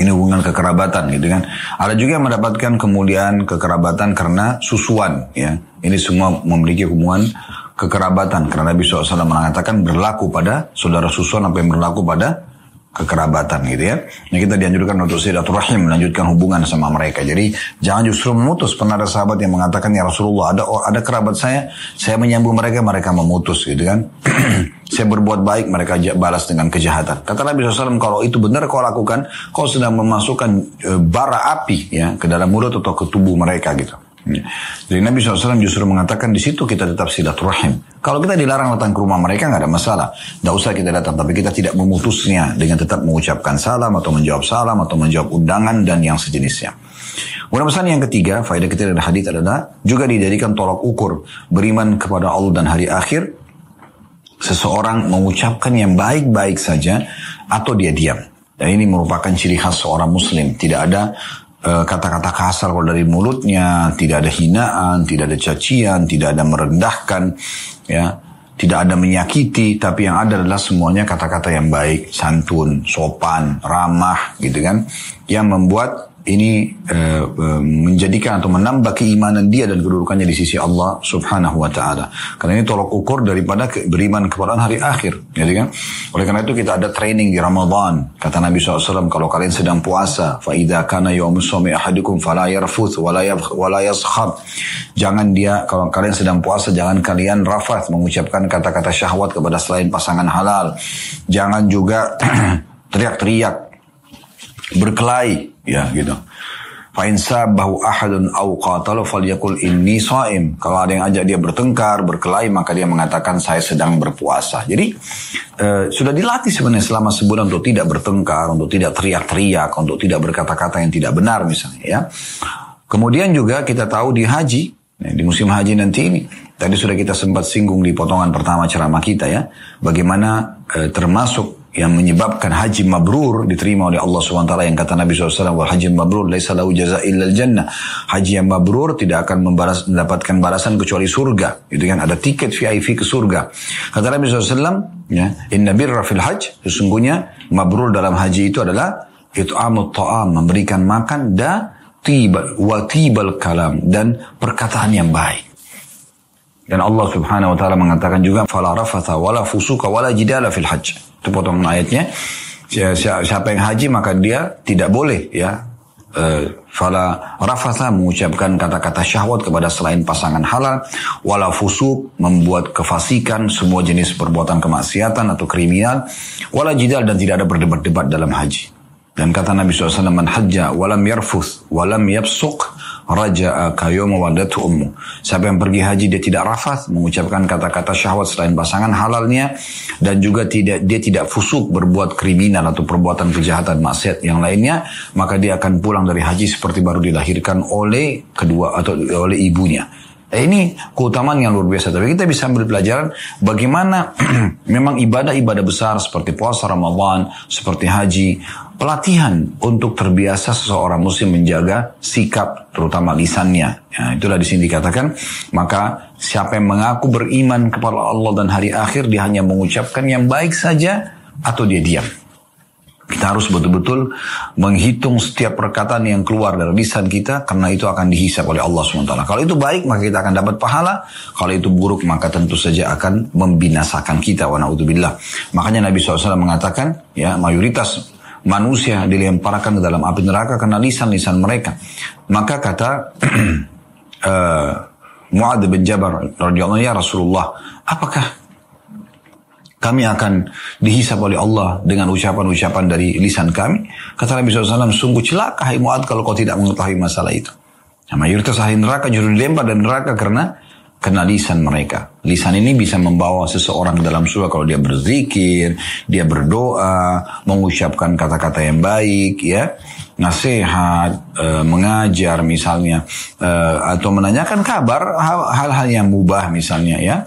Ini hubungan kekerabatan gitu kan. Ada juga yang mendapatkan kemudian kekerabatan karena susuan ya. Ini semua memiliki hubungan kekerabatan karena Nabi SAW mengatakan berlaku pada saudara susuan yang berlaku pada kekerabatan gitu ya. Nah kita dianjurkan untuk silaturahim melanjutkan hubungan sama mereka. Jadi jangan justru memutus. Pernah ada sahabat yang mengatakan ya Rasulullah ada ada kerabat saya, saya menyambung mereka, mereka memutus gitu kan. saya berbuat baik, mereka balas dengan kejahatan. Kata Nabi SAW kalau itu benar kau lakukan, kau sedang memasukkan e, bara api ya ke dalam mulut atau ke tubuh mereka gitu. Ya. Jadi Nabi SAW justru mengatakan di situ kita tetap silaturahim. Kalau kita dilarang datang ke rumah mereka nggak ada masalah. Tidak usah kita datang, tapi kita tidak memutusnya dengan tetap mengucapkan salam atau menjawab salam atau menjawab undangan dan yang sejenisnya. Kemudian pesan yang ketiga, faedah ketiga dari hadis adalah juga dijadikan tolak ukur beriman kepada Allah dan hari akhir. Seseorang mengucapkan yang baik-baik saja atau dia diam. Dan ini merupakan ciri khas seorang muslim. Tidak ada kata-kata kasar kalau dari mulutnya, tidak ada hinaan, tidak ada cacian, tidak ada merendahkan, ya, tidak ada menyakiti, tapi yang ada adalah semuanya kata-kata yang baik, santun, sopan, ramah, gitu kan, yang membuat ini uh, menjadikan atau menambah keimanan dia dan kedudukannya di sisi Allah Subhanahu wa taala. Karena ini tolok ukur daripada beriman kepada hari akhir, gitu kan? Oleh karena itu kita ada training di Ramadan. Kata Nabi SAW kalau kalian sedang puasa, fa idza kana yaumus shaumi ahadukum fala yarfuth wala wala yaskhab. Jangan dia kalau kalian sedang puasa jangan kalian rafath mengucapkan kata-kata syahwat kepada selain pasangan halal. Jangan juga teriak-teriak berkelahi ya gitu. Fa'in sabahu ahadun au qatalu falyakul inni saim. Kalau ada yang ajak dia bertengkar, berkelahi, maka dia mengatakan saya sedang berpuasa. Jadi uh, sudah dilatih sebenarnya selama sebulan untuk tidak bertengkar, untuk tidak teriak-teriak, untuk tidak berkata-kata yang tidak benar misalnya ya. Kemudian juga kita tahu di haji, di musim haji nanti ini, tadi sudah kita sempat singgung di potongan pertama ceramah kita ya, bagaimana uh, termasuk yang menyebabkan haji mabrur diterima oleh Allah SWT yang kata Nabi SAW wal haji mabrur laisa lahu jaza illa jannah haji yang mabrur tidak akan membalas, mendapatkan balasan kecuali surga. Itu kan ada tiket VIP ke surga. Kata Nabi SAW ya inna birra fil haj sesungguhnya mabrur dalam haji itu adalah itu amut ta'am memberikan makan dan tiba wa tibal kalam dan perkataan yang baik. Dan Allah Subhanahu wa taala mengatakan juga fala rafatha wala fusuka wala jidala fil hajj. Itu potongan ayatnya. siapa yang haji maka dia tidak boleh ya. Uh, fala rafatha mengucapkan kata-kata syahwat kepada selain pasangan halal. Wala fusuk membuat kefasikan semua jenis perbuatan kemaksiatan atau kriminal. Wala jidal dan tidak ada berdebat-debat dalam haji. Dan kata Nabi SAW man hajja walam yarfuth walam yapsuk raja kayoma wadatu ummu. Siapa yang pergi haji dia tidak rafat, mengucapkan kata-kata syahwat selain pasangan halalnya dan juga tidak dia tidak fusuk berbuat kriminal atau perbuatan kejahatan maksiat yang lainnya, maka dia akan pulang dari haji seperti baru dilahirkan oleh kedua atau oleh ibunya. Eh, ini keutamaan yang luar biasa. Tapi kita bisa ambil pelajaran bagaimana memang ibadah-ibadah besar seperti puasa Ramadan, seperti haji, pelatihan untuk terbiasa seseorang muslim menjaga sikap terutama lisannya. Ya, itulah di sini dikatakan, maka siapa yang mengaku beriman kepada Allah dan hari akhir dia hanya mengucapkan yang baik saja atau dia diam. Kita harus betul-betul menghitung setiap perkataan yang keluar dari lisan kita karena itu akan dihisap oleh Allah SWT. Kalau itu baik maka kita akan dapat pahala. Kalau itu buruk maka tentu saja akan membinasakan kita. Wa na'udzubillah. Makanya Nabi SAW mengatakan ya mayoritas manusia dilemparkan ke dalam api neraka karena lisan-lisan mereka. Maka kata uh, Mu'ad bin Jabar radhiyallahu ya Rasulullah, apakah kami akan dihisap oleh Allah dengan ucapan-ucapan dari lisan kami. Kata Nabi SAW, sungguh celaka hai Mu'ad kalau kau tidak mengetahui masalah itu. Nah, mayoritas ahli neraka justru dilempar dan neraka karena karena lisan mereka. Lisan ini bisa membawa seseorang ke dalam surga kalau dia berzikir, dia berdoa, mengucapkan kata-kata yang baik, ya, nasihat, e, mengajar misalnya, e, atau menanyakan kabar hal-hal yang mubah misalnya, ya,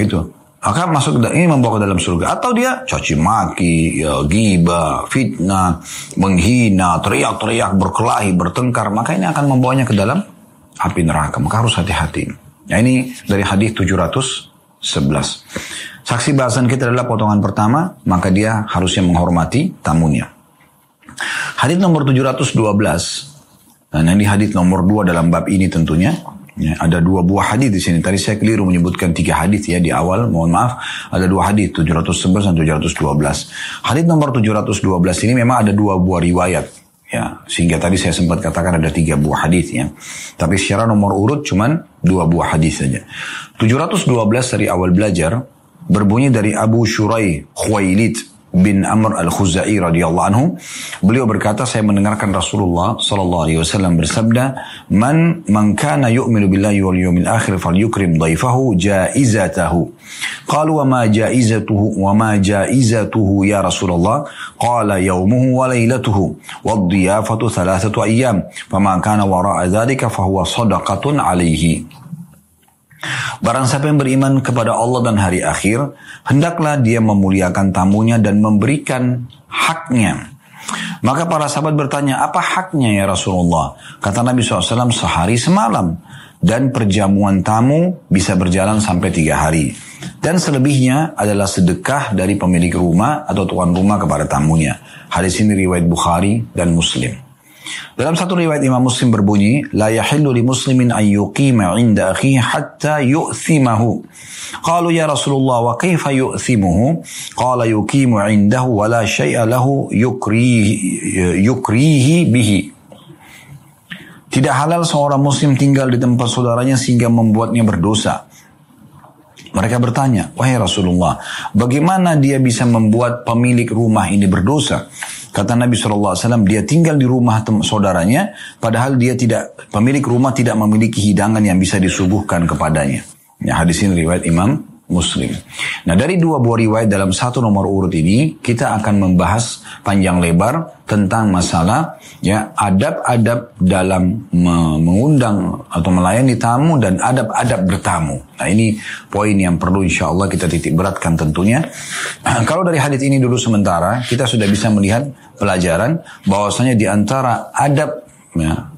itu akan masuk ini membawa ke dalam surga atau dia caci maki, ya, giba, fitnah, menghina, teriak-teriak, berkelahi, bertengkar, maka ini akan membawanya ke dalam api neraka. Maka harus hati-hati. Ya ini dari hadis 711. Saksi bahasan kita adalah potongan pertama, maka dia harusnya menghormati tamunya. Hadis nomor 712. Dan ini hadis nomor 2 dalam bab ini tentunya. Ya, ada dua buah hadis di sini. Tadi saya keliru menyebutkan tiga hadis ya di awal. Mohon maaf. Ada dua hadis 711 dan 712. Hadis nomor 712 ini memang ada dua buah riwayat. Ya, sehingga tadi saya sempat katakan ada tiga buah hadis ya. Tapi secara nomor urut cuman dua buah hadis saja. 712 dari awal belajar berbunyi dari Abu Shurai Khuwailid bin Amr al-Khuzai radhiyallahu anhu beliau berkata saya mendengarkan Rasulullah sallallahu alaihi wasallam bersabda man man kana yu'minu billahi wal yawmil akhir falyukrim dhaifahu jaizatahu qalu wa ma jaizatuhu wa ma jaizatuhu ya Rasulullah? Qala yawmuhu wa lailatuhu wad diyafatu thalathatu ayyam. Fama kana wara'a dhalika fahuwa sadaqatun alaihi Barang siapa yang beriman kepada Allah dan hari akhir, hendaklah dia memuliakan tamunya dan memberikan haknya. Maka para sahabat bertanya, apa haknya ya Rasulullah? Kata Nabi SAW, sehari semalam. Dan perjamuan tamu bisa berjalan sampai tiga hari. Dan selebihnya adalah sedekah dari pemilik rumah atau tuan rumah kepada tamunya. Hadis ini riwayat Bukhari dan Muslim. Dalam satu riwayat Imam Muslim berbunyi, li muslimin an yuqima 'inda akhihi hatta yu'thimahu. Qalu ya Rasulullah wa kaifa yu'thimuhu? Qala yuqimu 'indahu wa la syai'a lahu yukrihi, yukrihi bihi. Tidak halal seorang muslim tinggal di tempat saudaranya sehingga membuatnya berdosa. Mereka bertanya, wahai Rasulullah, bagaimana dia bisa membuat pemilik rumah ini berdosa? Kata Nabi SAW, dia tinggal di rumah saudaranya, padahal dia tidak, pemilik rumah tidak memiliki hidangan yang bisa disuguhkan kepadanya. Ya, hadis ini riwayat Imam Muslim. Nah dari dua buah riwayat dalam satu nomor urut ini kita akan membahas panjang lebar tentang masalah ya adab-adab dalam mengundang atau melayani tamu dan adab-adab bertamu. Nah ini poin yang perlu insya Allah kita titik beratkan tentunya. Kalau dari hadis ini dulu sementara kita sudah bisa melihat pelajaran bahwasanya di antara adab ya,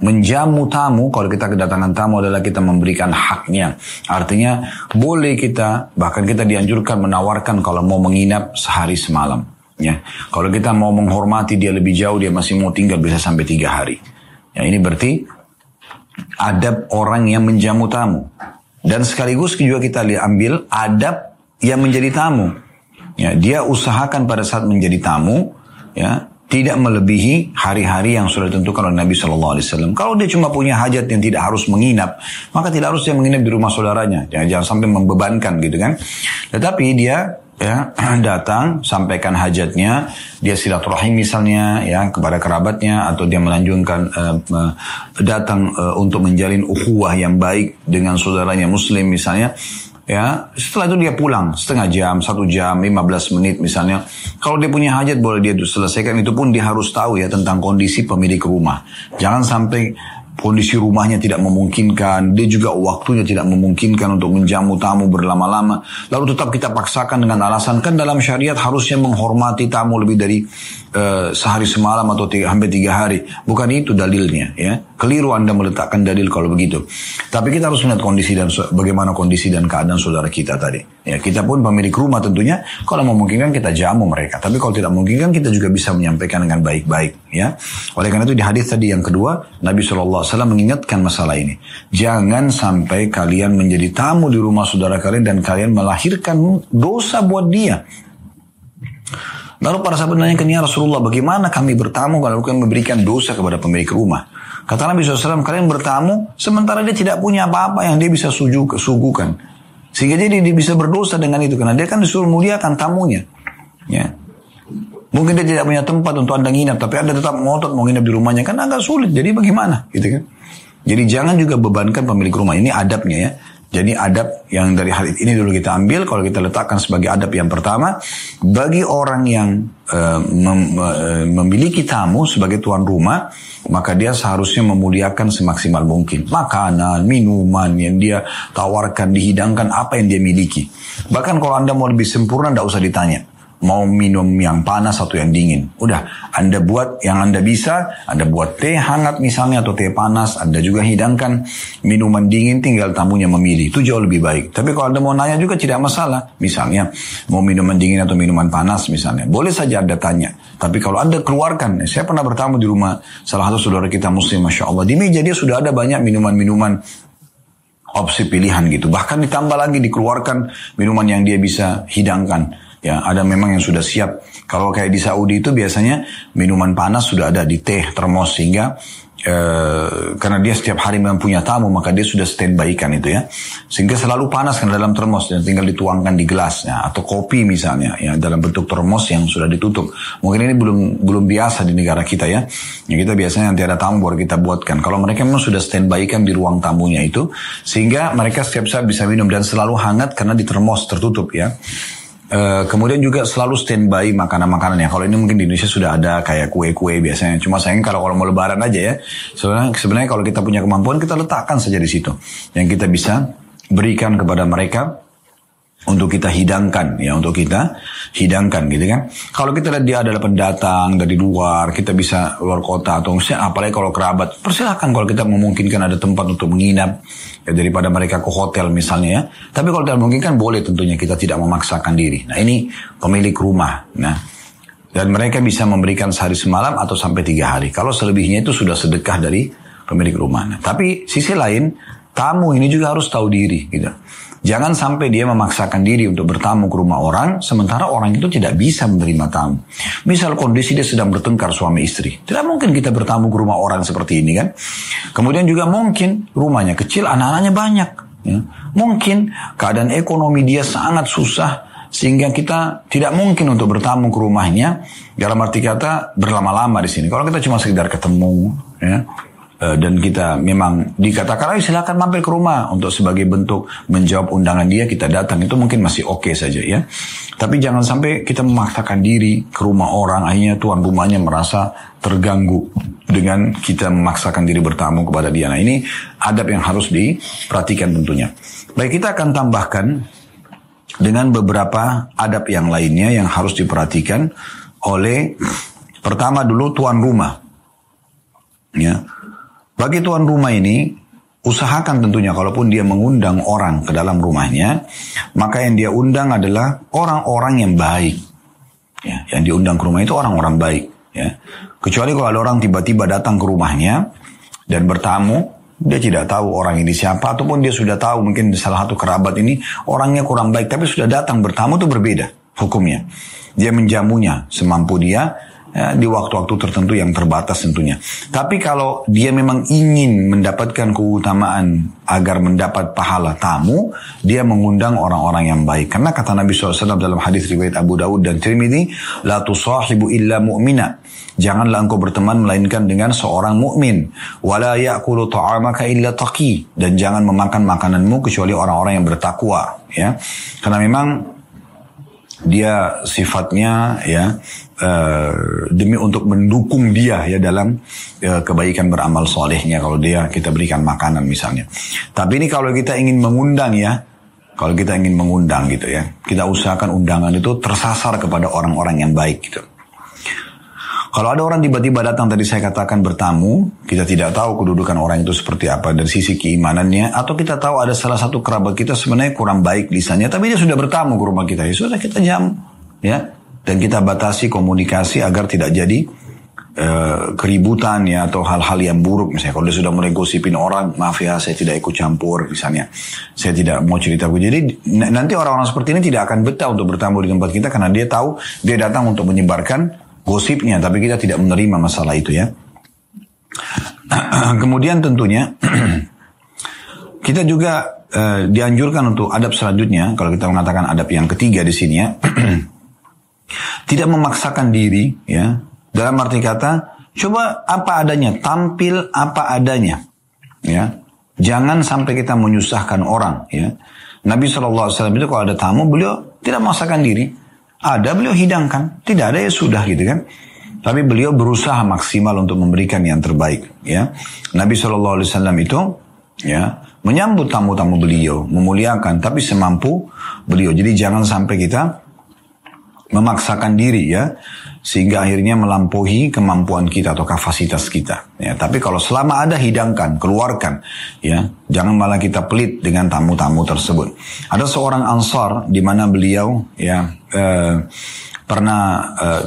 menjamu tamu. Kalau kita kedatangan tamu adalah kita memberikan haknya. Artinya boleh kita bahkan kita dianjurkan menawarkan kalau mau menginap sehari semalam. Ya. Kalau kita mau menghormati dia lebih jauh dia masih mau tinggal bisa sampai tiga hari. Ya ini berarti adab orang yang menjamu tamu. Dan sekaligus juga kita ambil adab yang menjadi tamu. Ya, dia usahakan pada saat menjadi tamu, ya, tidak melebihi hari-hari yang sudah ditentukan oleh Nabi Shallallahu Alaihi Wasallam. Kalau dia cuma punya hajat yang tidak harus menginap, maka tidak harus dia menginap di rumah saudaranya. Jangan, jangan sampai membebankan gitu kan. Tetapi dia ya datang sampaikan hajatnya dia silaturahim misalnya ya kepada kerabatnya atau dia melanjutkan uh, datang uh, untuk menjalin ukhuwah yang baik dengan saudaranya muslim misalnya ya setelah itu dia pulang setengah jam satu jam 15 menit misalnya. Kalau dia punya hajat boleh dia selesaikan. Itu pun dia harus tahu ya tentang kondisi pemilik rumah. Jangan sampai kondisi rumahnya tidak memungkinkan, dia juga waktunya tidak memungkinkan untuk menjamu tamu berlama-lama, lalu tetap kita paksakan dengan alasan kan dalam syariat harusnya menghormati tamu lebih dari uh, sehari semalam atau tiga, hampir tiga hari, bukan itu dalilnya, ya keliru anda meletakkan dalil kalau begitu. Tapi kita harus melihat kondisi dan bagaimana kondisi dan keadaan saudara kita tadi. Ya kita pun pemilik rumah tentunya, kalau memungkinkan kita jamu mereka, tapi kalau tidak memungkinkan kita juga bisa menyampaikan dengan baik-baik, ya. Oleh karena itu di hadis tadi yang kedua, Nabi SAW mengingatkan masalah ini. Jangan sampai kalian menjadi tamu di rumah saudara kalian dan kalian melahirkan dosa buat dia. Lalu para sahabat nanya ke ya Rasulullah, bagaimana kami bertamu kalau kami memberikan dosa kepada pemilik rumah? Kata Nabi SAW, kalian bertamu sementara dia tidak punya apa-apa yang dia bisa suguhkan. Sehingga jadi dia bisa berdosa dengan itu. Karena dia kan disuruh muliakan tamunya. Ya. Mungkin dia tidak punya tempat untuk anda nginap, tapi anda tetap ngotot mau nginap di rumahnya kan agak sulit. Jadi bagaimana, gitu kan? Jadi jangan juga bebankan pemilik rumah. Ini adabnya ya. Jadi adab yang dari hal ini dulu kita ambil, kalau kita letakkan sebagai adab yang pertama, bagi orang yang uh, mem, uh, memiliki tamu sebagai tuan rumah, maka dia seharusnya memuliakan semaksimal mungkin. Makanan, minuman yang dia tawarkan, dihidangkan apa yang dia miliki. Bahkan kalau anda mau lebih sempurna, tidak usah ditanya mau minum yang panas atau yang dingin. Udah, Anda buat yang Anda bisa, Anda buat teh hangat misalnya atau teh panas, Anda juga hidangkan minuman dingin, tinggal tamunya memilih. Itu jauh lebih baik. Tapi kalau Anda mau nanya juga tidak masalah. Misalnya, mau minuman dingin atau minuman panas misalnya. Boleh saja Anda tanya. Tapi kalau Anda keluarkan, saya pernah bertamu di rumah salah satu saudara kita muslim, Masya Allah. Di meja dia sudah ada banyak minuman-minuman opsi pilihan gitu. Bahkan ditambah lagi dikeluarkan minuman yang dia bisa hidangkan. Ya, ada memang yang sudah siap. Kalau kayak di Saudi itu biasanya minuman panas sudah ada di teh termos sehingga e, karena dia setiap hari memang punya tamu maka dia sudah standby kan itu ya. Sehingga selalu panas kan dalam termos dan tinggal dituangkan di gelas ya atau kopi misalnya ya dalam bentuk termos yang sudah ditutup. Mungkin ini belum belum biasa di negara kita ya. Ya kita biasanya nanti ada tamu baru kita buatkan. Kalau mereka memang sudah standby kan di ruang tamunya itu sehingga mereka setiap saat bisa minum dan selalu hangat karena di termos tertutup ya. Uh, kemudian juga selalu standby makanan-makanan ya. Kalau ini mungkin di Indonesia sudah ada kayak kue-kue biasanya. Cuma sayang kalau kalau mau lebaran aja ya. Sebenarnya sebenarnya kalau kita punya kemampuan kita letakkan saja di situ. Yang kita bisa berikan kepada mereka untuk kita hidangkan ya untuk kita hidangkan gitu kan. Kalau kita lihat dia adalah pendatang dari luar kita bisa luar kota atau misalnya apalagi kalau kerabat persilahkan kalau kita memungkinkan ada tempat untuk menginap ya daripada mereka ke hotel misalnya ya. Tapi kalau tidak memungkinkan boleh tentunya kita tidak memaksakan diri. Nah ini pemilik rumah nah. Dan mereka bisa memberikan sehari semalam atau sampai tiga hari. Kalau selebihnya itu sudah sedekah dari pemilik rumah nah, tapi sisi lain tamu ini juga harus tahu diri gitu Jangan sampai dia memaksakan diri untuk bertamu ke rumah orang, sementara orang itu tidak bisa menerima tamu. Misal kondisi dia sedang bertengkar suami istri. Tidak mungkin kita bertamu ke rumah orang seperti ini kan. Kemudian juga mungkin rumahnya kecil, anak-anaknya banyak. Ya. Mungkin keadaan ekonomi dia sangat susah, sehingga kita tidak mungkin untuk bertamu ke rumahnya dalam arti kata berlama-lama di sini. Kalau kita cuma sekedar ketemu, ya, dan kita memang dikatakan ayo silakan mampir ke rumah. Untuk sebagai bentuk menjawab undangan dia kita datang. Itu mungkin masih oke okay saja ya. Tapi jangan sampai kita memaksakan diri ke rumah orang. Akhirnya tuan rumahnya merasa terganggu dengan kita memaksakan diri bertamu kepada dia. Nah ini adab yang harus diperhatikan tentunya. Baik kita akan tambahkan dengan beberapa adab yang lainnya yang harus diperhatikan oleh pertama dulu tuan rumah. Ya bagi tuan rumah ini, usahakan tentunya kalaupun dia mengundang orang ke dalam rumahnya, maka yang dia undang adalah orang-orang yang baik. Ya, yang diundang ke rumah itu orang-orang baik. Ya. Kecuali kalau ada orang tiba-tiba datang ke rumahnya dan bertamu, dia tidak tahu orang ini siapa, ataupun dia sudah tahu mungkin salah satu kerabat ini orangnya kurang baik, tapi sudah datang bertamu itu berbeda. hukumnya. Dia menjamunya semampu dia ya, di waktu-waktu tertentu yang terbatas tentunya. Tapi kalau dia memang ingin mendapatkan keutamaan agar mendapat pahala tamu, dia mengundang orang-orang yang baik. Karena kata Nabi SAW dalam hadis riwayat Abu Dawud dan Tirmidzi, la tusahibu illa mu'mina. Janganlah engkau berteman melainkan dengan seorang mukmin. Wala ya'kulu ta'amaka illa taqi dan jangan memakan makananmu kecuali orang-orang yang bertakwa, ya. Karena memang dia sifatnya ya uh, demi untuk mendukung dia ya dalam uh, kebaikan beramal solehnya kalau dia kita berikan makanan misalnya. Tapi ini kalau kita ingin mengundang ya, kalau kita ingin mengundang gitu ya, kita usahakan undangan itu tersasar kepada orang-orang yang baik gitu. Kalau ada orang tiba-tiba datang tadi saya katakan bertamu, kita tidak tahu kedudukan orang itu seperti apa dari sisi keimanannya, atau kita tahu ada salah satu kerabat kita sebenarnya kurang baik lisannya, tapi dia sudah bertamu ke rumah kita, ya sudah kita jam, ya, dan kita batasi komunikasi agar tidak jadi uh, keributan ya atau hal-hal yang buruk. Misalnya kalau dia sudah mulai gosipin orang maaf ya saya tidak ikut campur misalnya. Saya tidak mau cerita jadi nanti orang-orang seperti ini tidak akan betah untuk bertamu di tempat kita karena dia tahu dia datang untuk menyebarkan gosipnya, tapi kita tidak menerima masalah itu ya. Kemudian tentunya kita juga uh, dianjurkan untuk adab selanjutnya, kalau kita mengatakan adab yang ketiga di sini ya, tidak memaksakan diri ya. Dalam arti kata, coba apa adanya, tampil apa adanya, ya. Jangan sampai kita menyusahkan orang ya. Nabi SAW itu kalau ada tamu beliau tidak memaksakan diri. Ada beliau hidangkan, tidak ada ya sudah gitu kan. Tapi beliau berusaha maksimal untuk memberikan yang terbaik. Ya, Nabi Shallallahu Alaihi Wasallam itu ya menyambut tamu-tamu beliau, memuliakan, tapi semampu beliau. Jadi jangan sampai kita memaksakan diri ya sehingga akhirnya melampaui kemampuan kita atau kapasitas kita ya. Tapi kalau selama ada hidangkan keluarkan ya. Jangan malah kita pelit dengan tamu-tamu tersebut. Ada seorang ansar di mana beliau ya eh, pernah eh,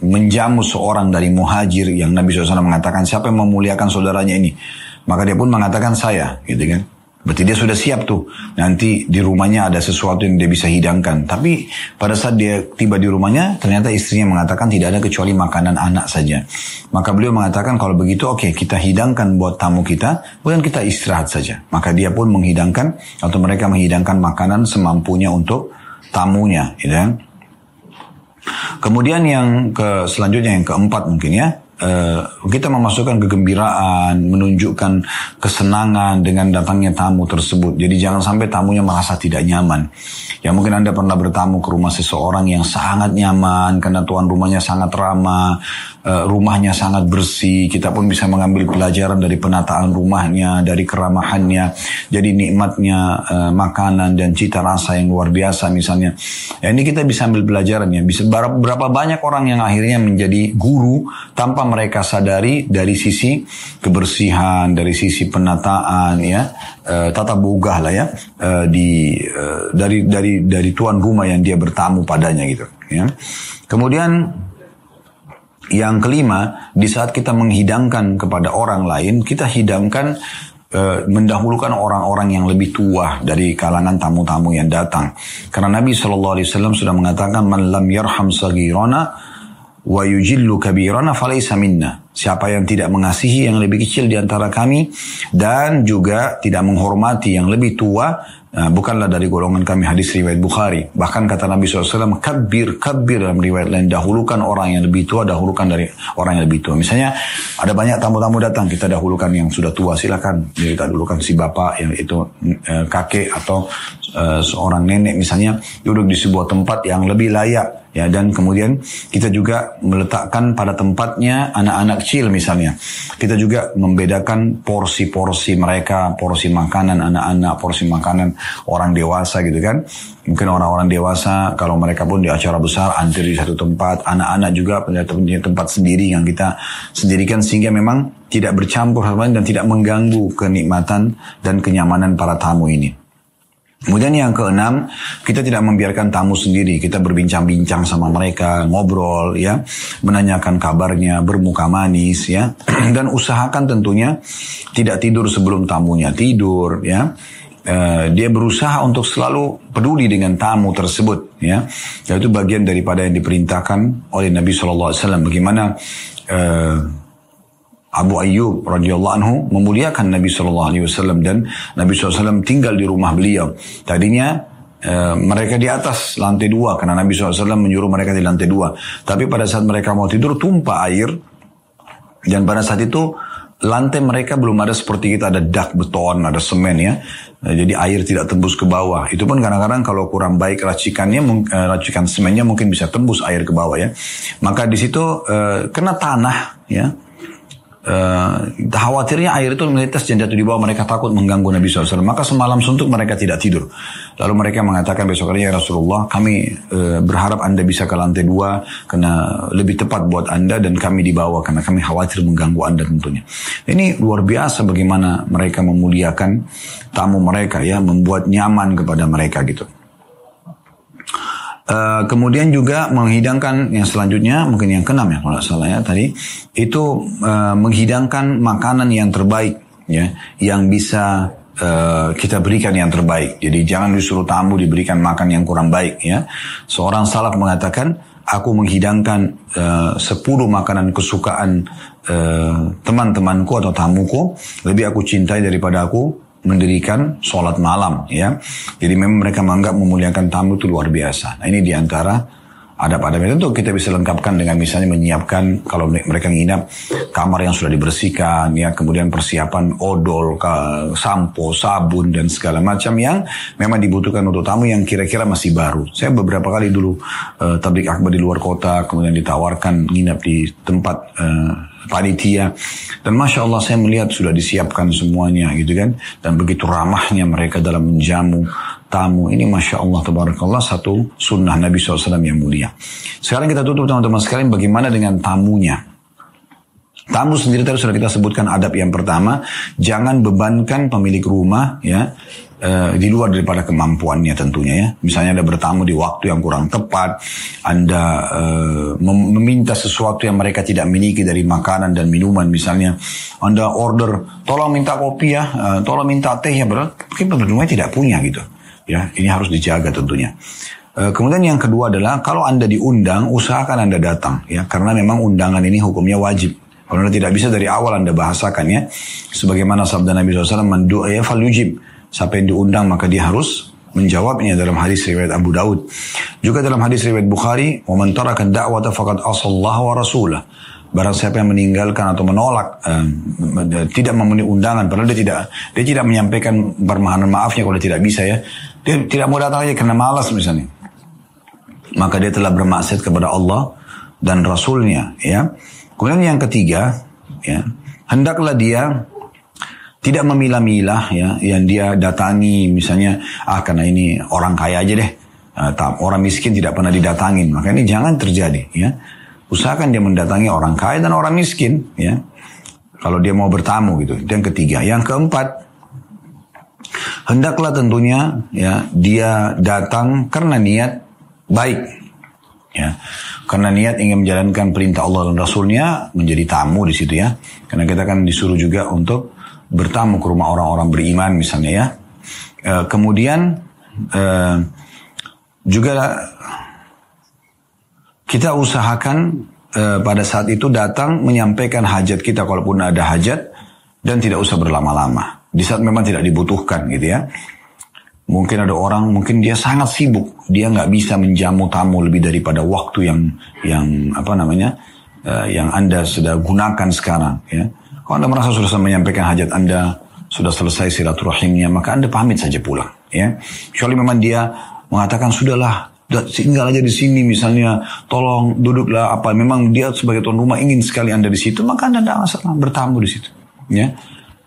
menjamu seorang dari muhajir yang Nabi SAW mengatakan siapa yang memuliakan saudaranya ini? Maka dia pun mengatakan saya gitu kan Berarti dia sudah siap tuh. Nanti di rumahnya ada sesuatu yang dia bisa hidangkan. Tapi pada saat dia tiba di rumahnya, ternyata istrinya mengatakan tidak ada kecuali makanan anak saja. Maka beliau mengatakan kalau begitu oke okay, kita hidangkan buat tamu kita, kemudian kita istirahat saja. Maka dia pun menghidangkan atau mereka menghidangkan makanan semampunya untuk tamunya. Gitu kan? Kemudian yang ke selanjutnya yang keempat mungkin ya, Eh, kita memasukkan kegembiraan, menunjukkan kesenangan dengan datangnya tamu tersebut. Jadi jangan sampai tamunya merasa tidak nyaman. Ya mungkin Anda pernah bertamu ke rumah seseorang yang sangat nyaman karena tuan rumahnya sangat ramah, uh, rumahnya sangat bersih. Kita pun bisa mengambil pelajaran dari penataan rumahnya, dari keramahannya. Jadi nikmatnya uh, makanan dan cita rasa yang luar biasa misalnya. Ya ini kita bisa ambil pelajaran ya. Bisa berapa banyak orang yang akhirnya menjadi guru tanpa mereka sadari dari sisi kebersihan, dari sisi penataan ya, uh, tata bogah lah ya uh, di uh, dari dari dari tuan rumah yang dia bertamu padanya gitu ya. Kemudian yang kelima, di saat kita menghidangkan kepada orang lain, kita hidangkan e, mendahulukan orang-orang yang lebih tua dari kalangan tamu-tamu yang datang. Karena Nabi Shallallahu Alaihi Wasallam sudah mengatakan, "Man lam yarham sagirana wa yujillu kabirana falaysa minna." Siapa yang tidak mengasihi yang lebih kecil di antara kami dan juga tidak menghormati yang lebih tua, Nah, bukanlah dari golongan kami hadis riwayat Bukhari. Bahkan kata Nabi SAW, kabir, kabir dalam riwayat lain. Dahulukan orang yang lebih tua, dahulukan dari orang yang lebih tua. Misalnya, ada banyak tamu-tamu datang, kita dahulukan yang sudah tua, silakan. Kita dahulukan si bapak yang itu eh, kakek atau eh, seorang nenek misalnya, duduk di sebuah tempat yang lebih layak ya dan kemudian kita juga meletakkan pada tempatnya anak-anak kecil misalnya. Kita juga membedakan porsi-porsi mereka porsi makanan anak-anak porsi makanan orang dewasa gitu kan. Mungkin orang-orang dewasa kalau mereka pun di acara besar antri di satu tempat. Anak-anak juga punya tempat sendiri yang kita sendirikan sehingga memang tidak bercampur dan tidak mengganggu kenikmatan dan kenyamanan para tamu ini Kemudian yang keenam, kita tidak membiarkan tamu sendiri. Kita berbincang-bincang sama mereka, ngobrol ya, menanyakan kabarnya, bermuka manis ya. Dan usahakan tentunya tidak tidur sebelum tamunya tidur ya. uh, dia berusaha untuk selalu peduli dengan tamu tersebut ya itu bagian daripada yang diperintahkan oleh Nabi SAW bagaimana uh, Abu Ayyub radhiyallahu anhu memuliakan Nabi SAW dan Nabi SAW tinggal di rumah beliau tadinya Uh, mereka di atas lantai dua karena Nabi SAW menyuruh mereka di lantai dua. Tapi pada saat mereka mau tidur tumpah air dan pada saat itu lantai mereka belum ada seperti kita ada dak beton, ada semen ya. Eh, jadi air tidak tembus ke bawah. Itu pun kadang-kadang kalau kurang baik racikannya, eh, racikan semennya mungkin bisa tembus air ke bawah ya. Maka di situ kena tanah ya uh, khawatirnya air itu melintas dan jatuh di bawah mereka takut mengganggu Nabi SAW. Maka semalam suntuk mereka tidak tidur. Lalu mereka mengatakan besok hari ya Rasulullah kami uh, berharap anda bisa ke lantai dua karena lebih tepat buat anda dan kami di bawah karena kami khawatir mengganggu anda tentunya. Ini luar biasa bagaimana mereka memuliakan tamu mereka ya membuat nyaman kepada mereka gitu. Uh, kemudian juga menghidangkan yang selanjutnya mungkin yang keenam ya kalau salah ya tadi itu uh, menghidangkan makanan yang terbaik ya yang bisa uh, kita berikan yang terbaik. Jadi jangan disuruh tamu diberikan makan yang kurang baik ya. Seorang salaf mengatakan aku menghidangkan uh, 10 makanan kesukaan teman-temanku atau tamuku lebih aku cintai daripada aku mendirikan sholat malam ya. Jadi memang mereka menganggap memuliakan tamu itu luar biasa. Nah ini di antara ada pada tentu kita bisa lengkapkan dengan misalnya menyiapkan kalau mereka nginap kamar yang sudah dibersihkan ya kemudian persiapan odol sampo sabun dan segala macam yang memang dibutuhkan untuk tamu yang kira-kira masih baru saya beberapa kali dulu uh, tablik akbar di luar kota kemudian ditawarkan nginap di tempat uh, panitia. Dan masya Allah saya melihat sudah disiapkan semuanya gitu kan? Dan begitu ramahnya mereka dalam menjamu tamu ini masya Allah tabarakallah satu sunnah Nabi SAW yang mulia. Sekarang kita tutup teman-teman sekalian bagaimana dengan tamunya? Tamu sendiri tadi sudah kita sebutkan adab yang pertama, jangan bebankan pemilik rumah ya uh, di luar daripada kemampuannya tentunya ya. Misalnya Anda bertamu di waktu yang kurang tepat, Anda uh, meminta sesuatu yang mereka tidak miliki dari makanan dan minuman misalnya, Anda order, tolong minta kopi ya, uh, tolong minta teh ya, berarti mungkin pemilik tidak punya gitu. Ya, ini harus dijaga tentunya. kemudian yang kedua adalah kalau Anda diundang, usahakan Anda datang ya, karena memang undangan ini hukumnya wajib. Kalau Anda tidak bisa dari awal Anda bahasakan ya, sebagaimana sabda Nabi SAW, "Man du'a fal yujib." Siapa yang diundang maka dia harus menjawabnya dalam hadis riwayat Abu Daud. Juga dalam hadis riwayat Bukhari, "Wa man taraka da'wata faqad asallahu wa rasulah." Barang siapa yang meninggalkan atau menolak uh, tidak memenuhi undangan padahal dia tidak dia tidak menyampaikan permohonan maafnya kalau tidak bisa ya. Dia tidak mau datang aja karena malas misalnya. Maka dia telah bermaksud kepada Allah dan Rasulnya ya. Kemudian yang ketiga ya, hendaklah dia tidak memilah-milah ya yang dia datangi. Misalnya ah karena ini orang kaya aja deh. Uh, orang miskin tidak pernah didatangin. Maka ini jangan terjadi ya. Usahakan dia mendatangi orang kaya dan orang miskin ya. Kalau dia mau bertamu gitu. Yang ketiga yang keempat hendaklah tentunya ya dia datang karena niat baik ya. Karena niat ingin menjalankan perintah Allah dan Rasulnya menjadi tamu di situ ya. Karena kita kan disuruh juga untuk bertamu ke rumah orang-orang beriman misalnya ya. E, kemudian e, juga kita usahakan e, pada saat itu datang menyampaikan hajat kita kalaupun ada hajat dan tidak usah berlama-lama. Di saat memang tidak dibutuhkan gitu ya. Mungkin ada orang, mungkin dia sangat sibuk, dia nggak bisa menjamu tamu lebih daripada waktu yang yang apa namanya, uh, yang anda sudah gunakan sekarang. Ya kalau Anda merasa sudah menyampaikan hajat Anda, sudah selesai silaturahimnya, maka Anda pamit saja pulang. Ya, kecuali memang dia mengatakan sudahlah tinggal aja di sini misalnya tolong duduklah apa. Memang dia sebagai tuan rumah ingin sekali anda di situ maka anda tidak masalah bertamu di situ ya.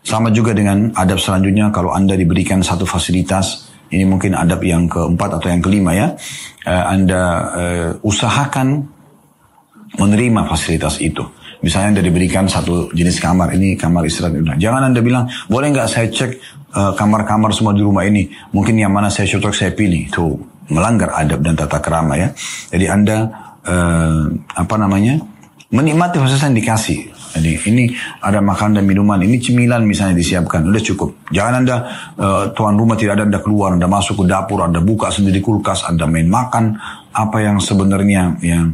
Sama juga dengan adab selanjutnya kalau anda diberikan satu fasilitas ini mungkin adab yang keempat atau yang kelima ya. Uh, anda uh, usahakan menerima fasilitas itu Misalnya Anda diberikan satu jenis kamar, ini kamar istirahat. Jangan Anda bilang, boleh nggak saya cek uh, kamar-kamar semua di rumah ini. Mungkin yang mana saya cocok saya pilih. Itu melanggar adab dan tata kerama ya. Jadi Anda, uh, apa namanya, menikmati fasilitas yang dikasih. Jadi ini ada makan dan minuman, ini cemilan misalnya disiapkan, udah cukup. Jangan anda uh, tuan rumah tidak ada anda keluar, anda masuk ke dapur, anda buka sendiri kulkas, anda main makan apa yang sebenarnya yang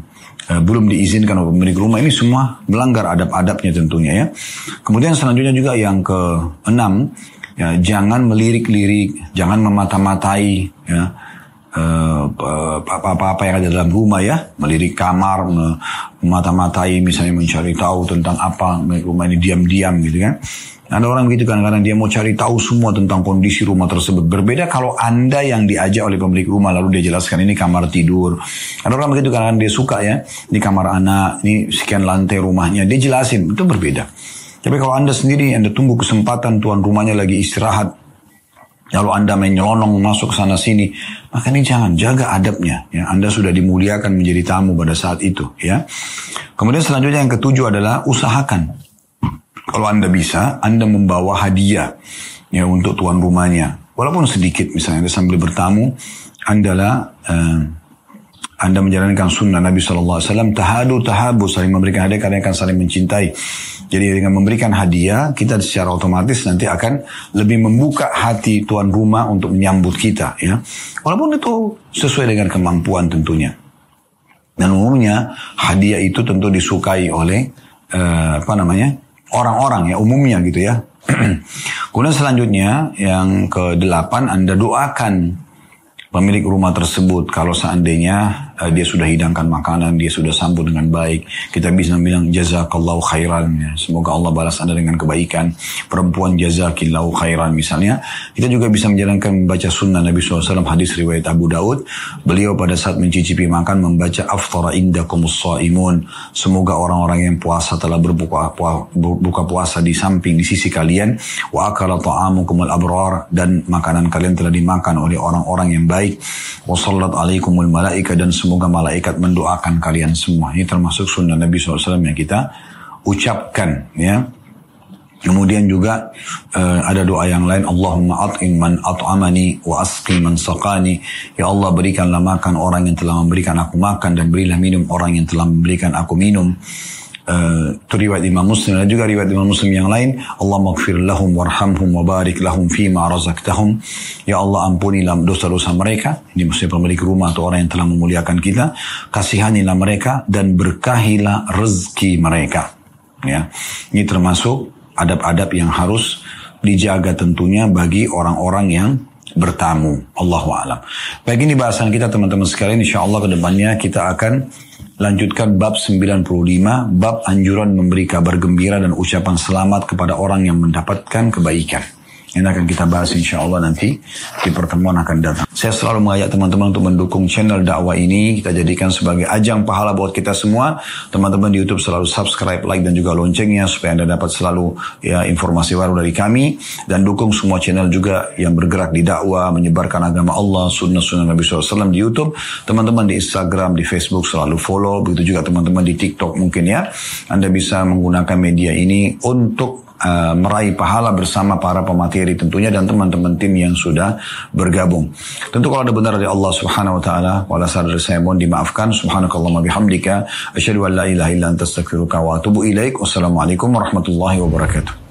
uh, belum diizinkan oleh pemilik rumah ini semua melanggar adab-adabnya tentunya ya. Kemudian selanjutnya juga yang keenam, ya jangan melirik-lirik, jangan memata-matai ya apa-apa yang ada dalam rumah ya, melirik kamar, memata-matai misalnya mencari tahu tentang apa rumah ini diam-diam gitu kan. Ada orang begitu kan karena dia mau cari tahu semua tentang kondisi rumah tersebut. Berbeda kalau Anda yang diajak oleh pemilik rumah lalu dia jelaskan ini kamar tidur. Ada orang begitu karena dia suka ya, ini kamar anak, ini sekian lantai rumahnya, dia jelasin, itu berbeda. Tapi kalau Anda sendiri, Anda tunggu kesempatan tuan rumahnya lagi istirahat, Lalu Anda menyelonong masuk sana sini, maka ini jangan jaga adabnya. Ya, anda sudah dimuliakan menjadi tamu pada saat itu. Ya. Kemudian selanjutnya yang ketujuh adalah usahakan. Kalau Anda bisa, Anda membawa hadiah ya untuk tuan rumahnya. Walaupun sedikit misalnya sambil bertamu, Anda uh, anda menjalankan sunnah Nabi SAW, tahadu tahabu, saling memberikan hadiah, karena akan saling mencintai. Jadi dengan memberikan hadiah, kita secara otomatis nanti akan lebih membuka hati tuan rumah untuk menyambut kita. ya. Walaupun itu sesuai dengan kemampuan tentunya. Dan umumnya hadiah itu tentu disukai oleh uh, apa namanya orang-orang ya umumnya gitu ya. Kemudian selanjutnya yang ke delapan Anda doakan pemilik rumah tersebut. Kalau seandainya uh, dia sudah hidangkan makanan, dia sudah sambut dengan baik, kita bisa bilang jazakallahu khairan ya. Semoga Allah balas Anda dengan kebaikan. Perempuan jazakillahu khairan misalnya. Kita juga bisa menjalankan membaca sunnah Nabi SAW hadis riwayat Abu Daud. Beliau pada saat mencicipi makan membaca aftara indakumus imun. Semoga orang-orang yang puasa telah berbuka buka puasa di samping di sisi kalian wa akala ta'amukumul abrar dan makanan kalian telah dimakan oleh orang-orang yang baik baik. Wassallat alaikumul malaika dan semoga malaikat mendoakan kalian semua. Ini termasuk sunnah Nabi SAW yang kita ucapkan ya. Kemudian juga uh, ada doa yang lain Allahumma at'im man at'amani wa asqi man saqani Ya Allah berikanlah makan orang yang telah memberikan aku makan dan berilah minum orang yang telah memberikan aku minum uh, itu riwayat Imam Muslim dan juga riwayat Imam Muslim yang lain Allah maghfir lahum warhamhum wa barik lahum fima razaqtahum ya Allah ampunilah dosa-dosa mereka ini maksudnya pemilik rumah atau orang yang telah memuliakan kita kasihanilah mereka dan berkahilah rezeki mereka ya ini termasuk adab-adab yang harus dijaga tentunya bagi orang-orang yang bertamu. Allahu alam. Baik ini bahasan kita teman-teman sekalian. Insya Allah ke depannya kita akan Lanjutkan bab 95, bab anjuran memberi kabar gembira dan ucapan selamat kepada orang yang mendapatkan kebaikan. Ini akan kita bahas insya Allah nanti di pertemuan akan datang. Saya selalu mengajak teman-teman untuk mendukung channel dakwah ini. Kita jadikan sebagai ajang pahala buat kita semua. Teman-teman di YouTube selalu subscribe, like, dan juga loncengnya supaya Anda dapat selalu ya informasi baru dari kami. Dan dukung semua channel juga yang bergerak di dakwah, menyebarkan agama Allah, sunnah-sunnah Nabi SAW di YouTube. Teman-teman di Instagram, di Facebook selalu follow. Begitu juga teman-teman di TikTok mungkin ya. Anda bisa menggunakan media ini untuk uh, meraih pahala bersama para pemateri tentunya dan teman-teman tim yang sudah bergabung. Tentu kalau ada benar dari Allah Subhanahu wa taala, wala sadar saya mohon dimaafkan. Subhanakallahumma bihamdika asyhadu an la ilaha illa anta astaghfiruka wa atubu ilaik. Wassalamualaikum warahmatullahi wabarakatuh.